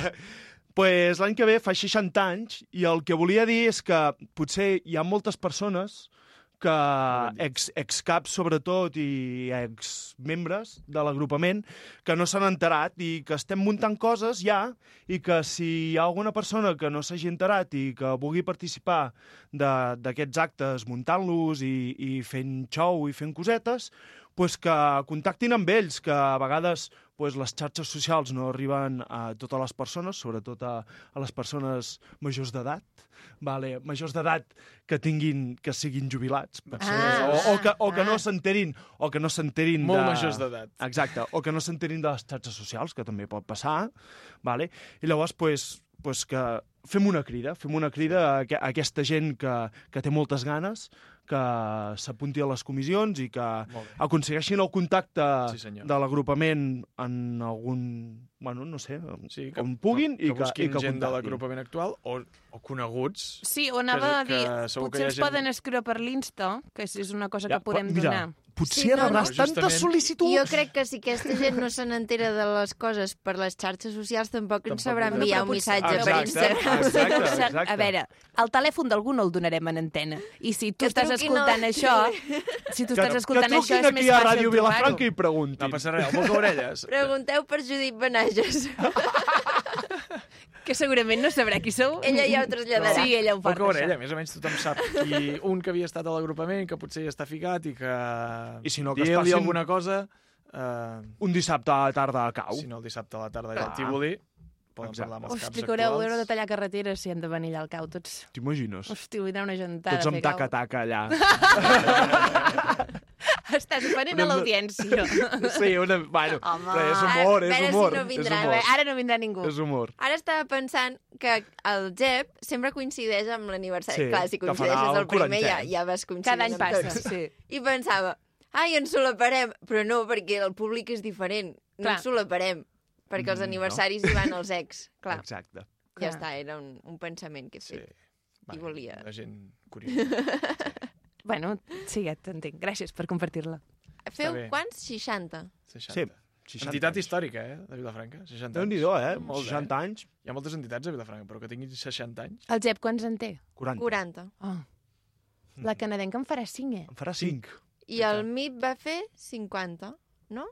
pues l'any que ve fa 60 anys i el que volia dir és que potser hi ha moltes persones que ex, ex-caps sobretot i ex-membres de l'agrupament que no s'han enterat i que estem muntant coses ja i que si hi ha alguna persona que no s'hagi enterat i que vulgui participar de- d'aquests actes muntant-los i, i fent xou i fent cosetes, pues que contactin amb ells, que a vegades pues, les xarxes socials no arriben a totes les persones, sobretot a, a les persones majors d'edat, vale? majors d'edat que tinguin que siguin jubilats, per ser, Ah, o, o que, o que ah. no s'enterin o que no s'enterin Molt de... majors d'edat. Exacte, o que no s'enterin de les xarxes socials, que també pot passar, vale? i llavors pues, pues que fem una crida, fem una crida a, a aquesta gent que, que té moltes ganes, que s'apunti a les comissions i que aconsegueixin el contacte Sí, de l'agrupament en algun... Bueno, no sé, Sí, on puguin que, i que, busquin i que gent de l'agrupament actual o, o coneguts. Sí, o anava a que dir, segur que potser ens gent- poden escriure per l'Insta, que és una cosa Ja, que podem mira, donar. Potser Sí, no, rebràs no, tantes justament- sol·licituds. Jo crec que si aquesta gent no se n'entera de les coses per les xarxes socials, tampoc, Tampoc ens sabrà no, enviar un missatge per Exacte, Instagram. exacte, exacte. A veure, el telèfon d'algú no el donarem en antena. I si tu Que estàs truquin escoltant a- això, si tu que, estàs escoltant que això, truquin és més aquí a fàcil Ràdio Vilafranca i trobar-ho. preguntin. No passa res, el boca orelles. Pregunteu per Judit Benages. Que segurament no sabrà qui sou. Ella ja ho traslladarà. Sí, ella ho porta, orella, això. més o menys tothom sap qui, un que havia estat a l'agrupament, que potser hi està ficat i que... I si no, que es passin- alguna cosa Uh, Un dissabte a la tarda a Cau. si no, el dissabte a la tarda allà Clar. al Tívoli, poden Exacte. parlar amb els Hosti, caps que haureu, actuals. haureu de tallar carreteres si hem de venir allà al cau, tots. T'imagines? Hosti, vull anar una gentada. Tots amb taca-taca allà. Estàs oferint a l'audiència. Sí, una... Bueno, Home, però és humor, és veure si humor. no és vindran, humor. Ara no vindrà ningú. És humor. Ara estava pensant que el Jep sempre coincideix amb l'aniversari. Sí, Clar, si coincideixes el primer ja, 40è. ja vas coincidint Cada any passa, tots. sí. I pensava, ai, ens solaparem. Però no, perquè el públic és diferent. No Clar. ens solaparem. Perquè els Mm, no. aniversaris hi van els ex. Clar, Exacte. ja Clar. està, era un, un pensament que he Sí. fet. I volia. La gent curiosa. Bueno, sí, ja t'entenc. Gràcies per compartir-la. Feu bé. quants? 60. 60. Sí, Entitat 60 històrica, eh, de Vilafranca. 60 anys. Déu-n'hi-do, eh? Molt, 60 anys. Hi ha moltes entitats a Vilafranca, però que tinguin 60 anys... El Jep, quants en té? 40. 40. Oh. La canadenca en farà 5, eh? En farà 5. I el MIP va fer 50, no?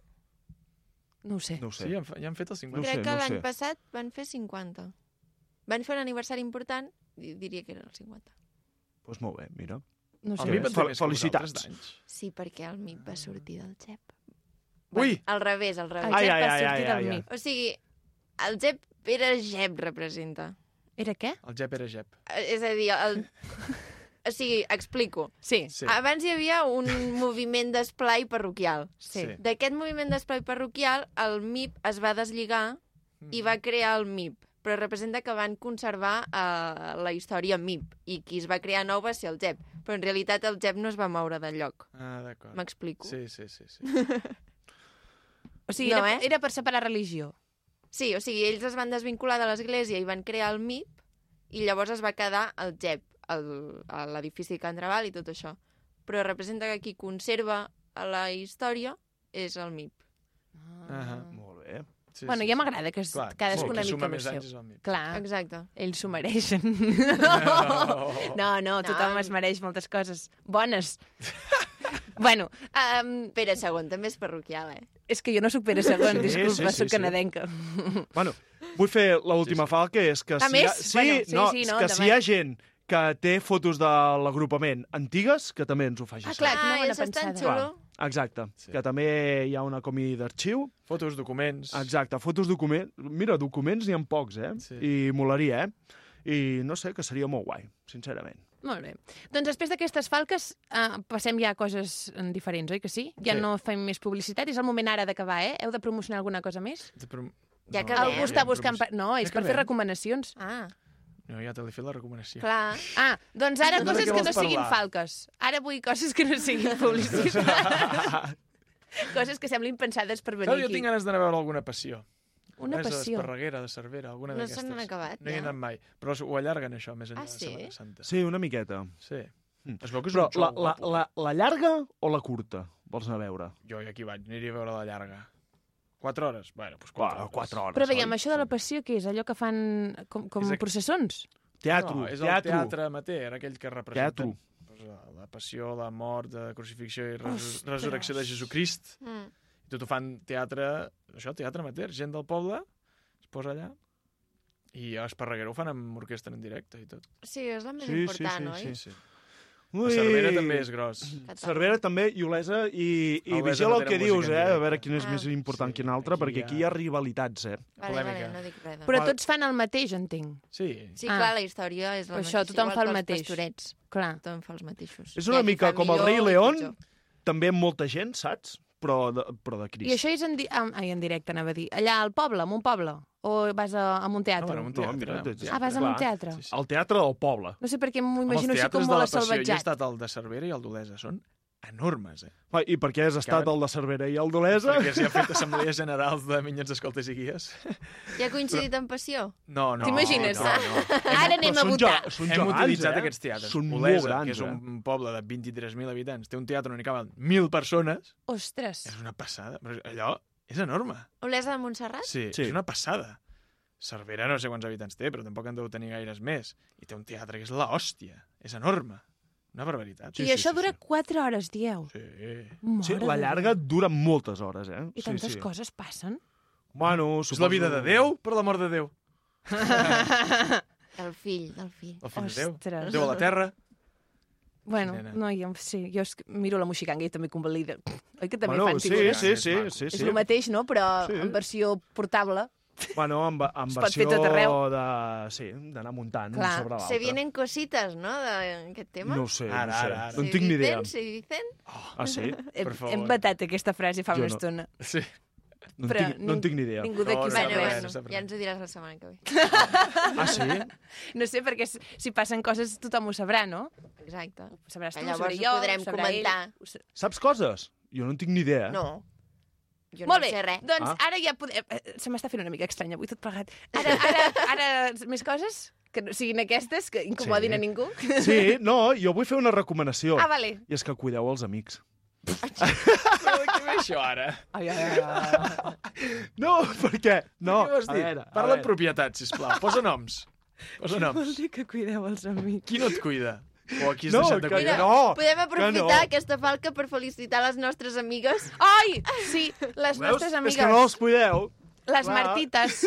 No ho sé. No ho sé. Sí, han, ja han fet els 50. No Crec sé, que no l'any passat van fer 50. Van fer un aniversari important, diria que era el 50. Doncs pues molt bé, mira. No El sé. MIP en té Fel- més que felicitats. vosaltres d'anys. Sí, perquè el MIP va sortir del Jep. Ui! Al revés, al El revés. Ai, Jep ai, va ai, sortir ai, del ai, ai. MIP. O sigui, el Jep era Jep, representa. Era què? El Jep era Jep. Eh, És a dir, el... O sigui, explico. Sí. Sí. Abans hi havia un moviment d'esplai parroquial. Sí. Sí. D'aquest moviment d'esplai parroquial, el MIP es va deslligar i va crear el MIP. Però representa que van conservar uh, la història MIP i qui es va crear nou va ser el Jep. Però en realitat el Jep no es va moure del lloc. Ah, d'acord. M'explico? Sí, sí, sí. sí. O sigui, No, era, eh? era per separar religió. Sí, o sigui, ells es van desvincular de l'església i van crear el MIP i llavors es va quedar el a l'edifici Can Draval i tot això. Però representa que qui conserva a la història és el MIP. Molt bé. Sí bueno, sí, ja sí. m'agrada que Clar, cadascú una mica més seu. Clar, Exacte. ells s'ho mereixen. No. No, no, tothom es mereix moltes coses bones. bueno, um, Pere II també és parroquial, eh? és que jo no sóc Pere Segon, Sí, disculpa, sí, sí, sóc sí. canadenca. Bueno, vull fer l'última sí, sí. falca, és que A si, més, ha, sí, bueno, sí, no, sí, és no, que si hi ha gent que té fotos de l'agrupament antigues, que també ens ho faci Ah, clar, ah, bona és tan xulo. Exacte, Sí. que també hi ha una comi d'arxiu. Fotos, documents... Exacte, fotos, documents... Mira, documents n'hi ha pocs, eh? Sí. I molaria, eh? I no sé, que seria molt guai, sincerament. Molt bé. Doncs després d'aquestes falques uh, passem ja a coses eh, diferents, oi que sí? Ja Sí. no fem més publicitat, és el moment ara d'acabar, eh? Heu de promocionar alguna cosa més? De prom- Ja No, acabem. Algú ja està buscant... Per... No, és Ja per fer recomanacions. Ah, No, ja te l'he fet la recomanació. clar. Ah, doncs ara De coses que no siguin parlar? falques. Ara vull coses que no siguin publicitat. coses que semblin pensades per venir jo aquí. tinc ganes d'anar a veure alguna passió. Una passió. d'Esparreguera, de Cervera, alguna No d'aquestes. se n'han acabat, No hi he ja? anat mai, però ho allarguen això més enllà Ah, de sí? Setmana Santa. Sí, una miqueta. Sí. Mm. Es veu que és Però un show la, la, la, la llarga o la curta vols anar a veure? Jo aquí vaig, aniria a veure la llarga. Quatre hores? Bueno, doncs quatre Quatre, hores. quatre hores. Però veiem, oi? això de la passió què és? Allò que fan com, com aqu- processons? Teatre, no, és el teatre. teatre amateur, aquell que representa pues, la, la passió, la mort, la crucifixió i Ostres. resurrecció de Jesucrist. Mm. I tot ho fan teatre, això, teatre amateur, gent del poble, es posa allà, i a Esparreguera ho fan amb orquestra en directe i tot. Sí, és la més Sí, sí, important, sí, oi? Sí. Ui. La Cervera també és gros. Cervera també, i Olesa, i, i Olesa vigila no el que dius, eh? A veure quin és Ah. més important Sí, que un altre, aquí perquè aquí hi ha rivalitats, eh? Vale, polèmica. vale, no dic res. Però Però... tots fan el mateix, entenc. Sí. Sí, Ah. clar, la història és la mateixa. això tothom fa el mateix. pastorets. Clar. Tothom fa els mateixos. És una mica com el Rei León, també amb molta gent, saps? Però de, però de Crist. I això és en, di ah, ai, en directe, anava a dir. Allà al poble, en un poble? O vas a, a un teatre? No, bueno, un No, teatre, mira, tens- teatre. ah, vas a un teatre? Sí, sí. El teatre del poble. No sé per què m'ho els imagino així teatres com de la molt passió, jo he estat al de Cervera i el d'Olesa, són enormes, eh? I per què has estat Caben- el de Cervera i el d'Olesa? Perquè s'hi ha fet assemblees generals de minyons, escoltes i guies. I ha coincidit en passió? No, no. T'imagines? No, no. Ara anem Però a votar. ge- Són Hem gegants, utilitzat eh? aquests teatres. Són molt Olesa, grans, que és eh? un poble de 23.000 habitants, té un teatre on hi caben 1.000 persones, Ostres. és una passada. Però allò és enorme. Olesa de Montserrat? Sí, Sí. és una passada. Cervera no sé quants habitants té, però tampoc en deu tenir gaires més. I té un teatre que és la hòstia. És enorme. Una barbaritat. I això dura 4 hores, dieu. Sí. Mare Sí, la llarga dura moltes hores, eh? I sí, tantes sí. coses passen. Bueno, És la vida de Déu, per l'amor de Déu. Del fill, del fill. El fill de Déu. Ostres. Déu a la terra. Bueno, nena. no, jo, sí, jo és que miro la Moixiganga i també convalida. Oi que també Bueno, fan sí, figures? sí, sí, sí, És sí. el mateix, no? Però Sí. en versió portable. Bueno, pot fer versió de... Sí, d'anar muntant un Clar. sobre Se l'altre. vienen cositas, no?, d'aquest tema. No ho sé, Ara, no, sé. ara, ara. no en Se tinc ni idea. dicen, Se dicen? Ah, sí? Hem, Per favor. hem batat aquesta frase fa Jo una no. estona. Sí. No, en Però tinc, no en tinc ni idea. Ningú d'aquí No, ho no, sap Bueno, bueno, està ja ens ho diràs la setmana que ve. Ah, sí? No sé, perquè si passen coses tothom ho sabrà, no? Exacte. Ho sabràs tu, Llavors ho sabré ho jo, podrem ho sabrà comentar. Ell, ho sa- Saps coses? Jo no en tinc ni idea. No. Jo Molt no bé, sé res. doncs Ah. ara ja podem... eh, Se m'està fent una mica estrany avui tot plegat. Ara, ara, ara més coses? Que no siguin aquestes, que incomodin Sí. a ningú? Sí, no, jo vull fer una recomanació. Ah, vale. I és que cuideu els amics. Però de què ve això ara? Ai, ai, ai, ai. No, perquè... No, què vols a dir? veure, Parla amb propietat, sisplau. Posa noms. Posa Vol noms. dir que cuideu els amics. Qui no et cuida? O aquí has No, deixat de que cuidar? no. Podem que aprofitar no. aquesta falca per felicitar les nostres amigues. Ai, sí, les Veus? nostres amigues, És que no els cuideu. les clar. Martites.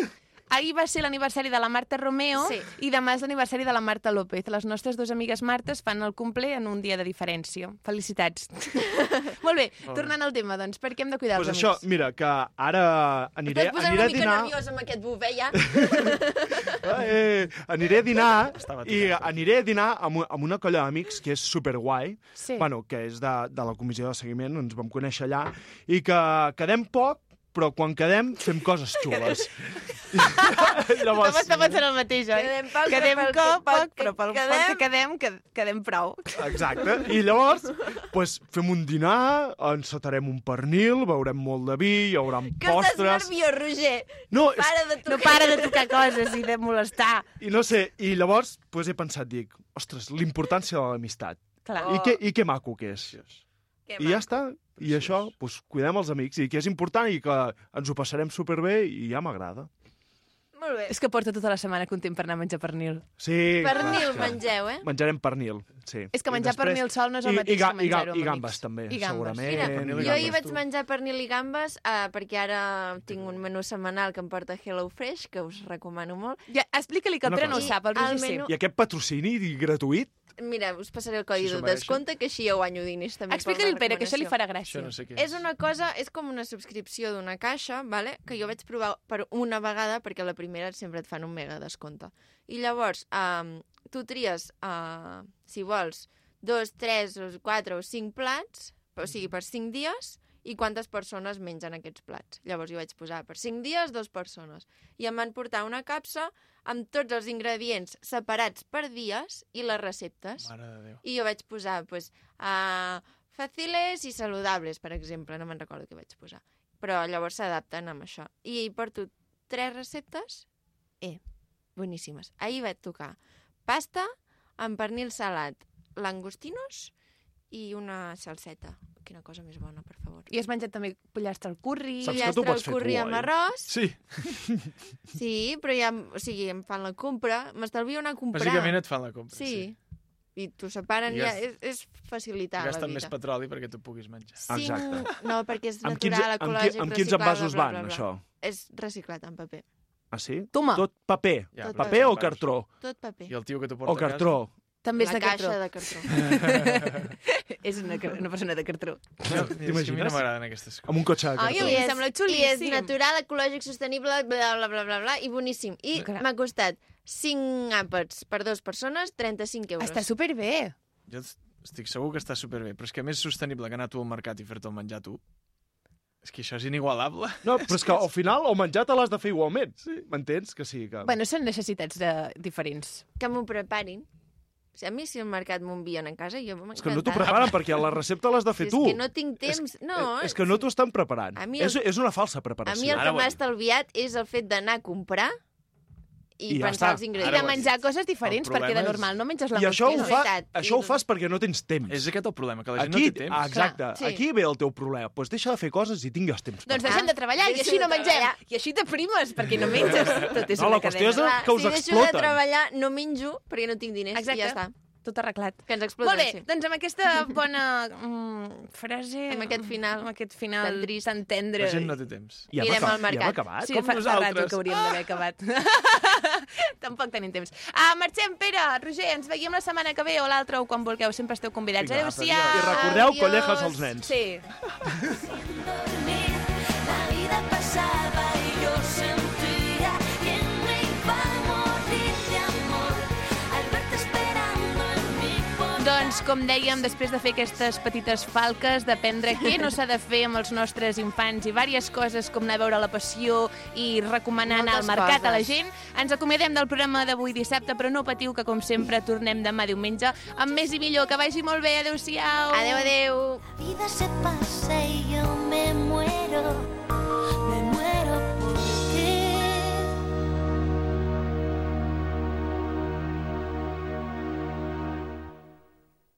Ahir va ser l'aniversari de la Marta Romeo Sí. i demà és l'aniversari de la Marta López. Les nostres dues amigues Martes fan el cumple en un dia de diferència. Felicitats. Molt bé, tornant al tema, doncs, per què hem de cuidar Doncs els això, amics? mira, que ara aniré, Estàs posant aniré una a mica dinar... nerviós amb aquest bufet, ja. Eh, aniré a dinar i tocat. aniré a dinar amb, amb una colla d'amics que és superguai, Sí. bueno, que és de, de la comissió de seguiment, ens vam conèixer allà, i que quedem poc, però quan quedem fem coses xules. Tothom està pensant el mateix, oi? Quedem poc, quedem però pel poc, que- pel poc, que però pel quedem- poc que quedem, que, quedem prou. Exacte. I llavors, pues, fem un dinar, encetarem un pernil, beurem molt de vi, hi haurà Que estàs postres... nerviós, Roger. No, és, Para de tocar. No para de tocar coses i de molestar. i no sé, i llavors pues, he pensat, dic, ostres, l'importància de l'amistat. Clar. I, que, I que maco que és. Que I ja està. I això, pues, cuidem els amics, i que és important i que ens ho passarem superbé i ja m'agrada. Molt bé. És que porta tota la setmana content per anar a menjar pernil. Sí, Pernil clar, mengeu, eh? Menjarem pernil, sí. És que I menjar pernil sol no és el i, mateix i, ga- que menjar-ho i, I gambes, també, I gambes. segurament. Mira, pernil i jo i ahir vaig tu. menjar pernil i gambes uh, perquè ara tinc un menú setmanal que em porta Hello Fresh, que us recomano molt. Ja, explica-li que el Pere no ho sap, el I el Roger sí. menú- I aquest patrocini gratuït? Mira, us passaré el codi Si de descompte, que així jo guanyo diners també. per Explica-li al Pere, que això li farà Això gràcia. no sé què És una cosa, és com una subscripció d'una caixa, vale? que jo vaig provar per una vegada, perquè la primera sempre et fan un mega descompte. I llavors, um, tu tries, uh, si vols, dos, tres, o quatre o cinc plats, o sigui, per cinc dies, i quantes persones mengen aquests plats. Llavors jo vaig posar per cinc dies, dos persones. I em van portar una capsa amb tots els ingredients separats per dies i les receptes. Mare de Déu. I jo vaig posar, pues, uh, fàciles i saludables, per exemple, no me'n recordo què vaig posar. Però llavors s'adapten amb això. I porto tres receptes, eh, boníssimes. Ahir vaig tocar pasta amb pernil salat, langostinos i una salseta. Quina cosa més bona, per favor. I has menjat també pollastre al curri. Saps que tu Pollastre pots al fer curri tu, amb oi? arròs. Sí, Sí, però ja, o sigui, em fan la compra. M'estalvio anar a comprar. bàsicament et fan la compra. Sí. I t'ho separen, I ja, gast- és, és facilitar la Gasten vida. més petroli perquè tu puguis menjar. Cinc... Exacte. No, perquè és Amb natural, amb, qui, ecològic, amb quins reciclable, envasos bla, van, bla, bla. això? És reciclat en paper. Ah, sí? Toma. Tot paper. Ja, però Paper o cartró? Tot paper. I el tio que t'ho porta O cartró? També és la de caixa cartró. de cartró. és una, una persona de cartró. No, és que a mi no T'imagines? m'agraden aquestes coses. Amb un cotxe de Ai, cartró. Em I és, sembla I és xulíssim. natural, ecològic, sostenible, bla, bla, bla, bla, bla, i boníssim. I m'ha costat 5 àpats per dues persones, 35 euros. Està superbé. Jo estic segur que està superbé, però és que més sostenible que anar tu al mercat i fer-te el menjar tu. És que això és inigualable. No, però és que al final el menjar te l'has de fer igualment. Sí. M'entens? Que sí, que... Bueno, són necessitats de... diferents. Que m'ho preparin. O sigui, a mi si al mercat envien a casa, jo m'ha És que no t'ho preparen perquè la recepta l'has de fer Si tu. És que no tinc temps. no, És que no t'ho estan preparant. A mi el- és, és una falsa A preparació. mi el Ara que m'ha estalviat és el fet d'anar a comprar i, I ja pensar està. els I ingredients. de ho has menjar coses diferents, perquè de és- normal no menges I això ho, fa, veritat. això ho I- fas perquè no tens temps. És aquest el problema, que la gent Aquí, no té temps. ah, exacte, Clar, sí. aquí ve el teu problema. Doncs pues deixa de fer coses i tingues temps. Doncs deixem de treballar i així de no mengem. I així t'aprimes, perquè no menges. Tot és No, una la qüestió és cadena. que us si deixo de exploten. treballar, no menjo perquè no tinc diners Exacte. i ja està. Tot arreglat. Que ens exploten, Molt bé, doncs amb aquesta bona mm, frase... Amb aquest final Amb aquest final tan trist. tan tendre. La gent no té temps. Ja hem Anirem acabat- al mercat. Ja hem acabat. Sí, Com fa, fa rato nosaltres. que hauríem d'haver acabat. Tampoc tenim temps. Ah, marxem, Pere, Roger, ens veiem la setmana que ve o l'altra o quan vulgueu, sempre esteu convidats. Vinga, Adéu-siau. I recordeu, Adiós. collejas als nens. Sí. La vida pasaba y yo sentía Doncs, com dèiem, després de fer aquestes petites falques, d'aprendre què no s'ha de fer amb els nostres infants i diverses coses com anar a veure la passió i recomanar anar al mercat a la coses. gent, ens acomiadem del programa d'avui dissabte, però no patiu que, com sempre, tornem demà diumenge amb més i millor. Que vagi molt bé. Adéu-siau. Adéu, adéu. La vida se pasa y yo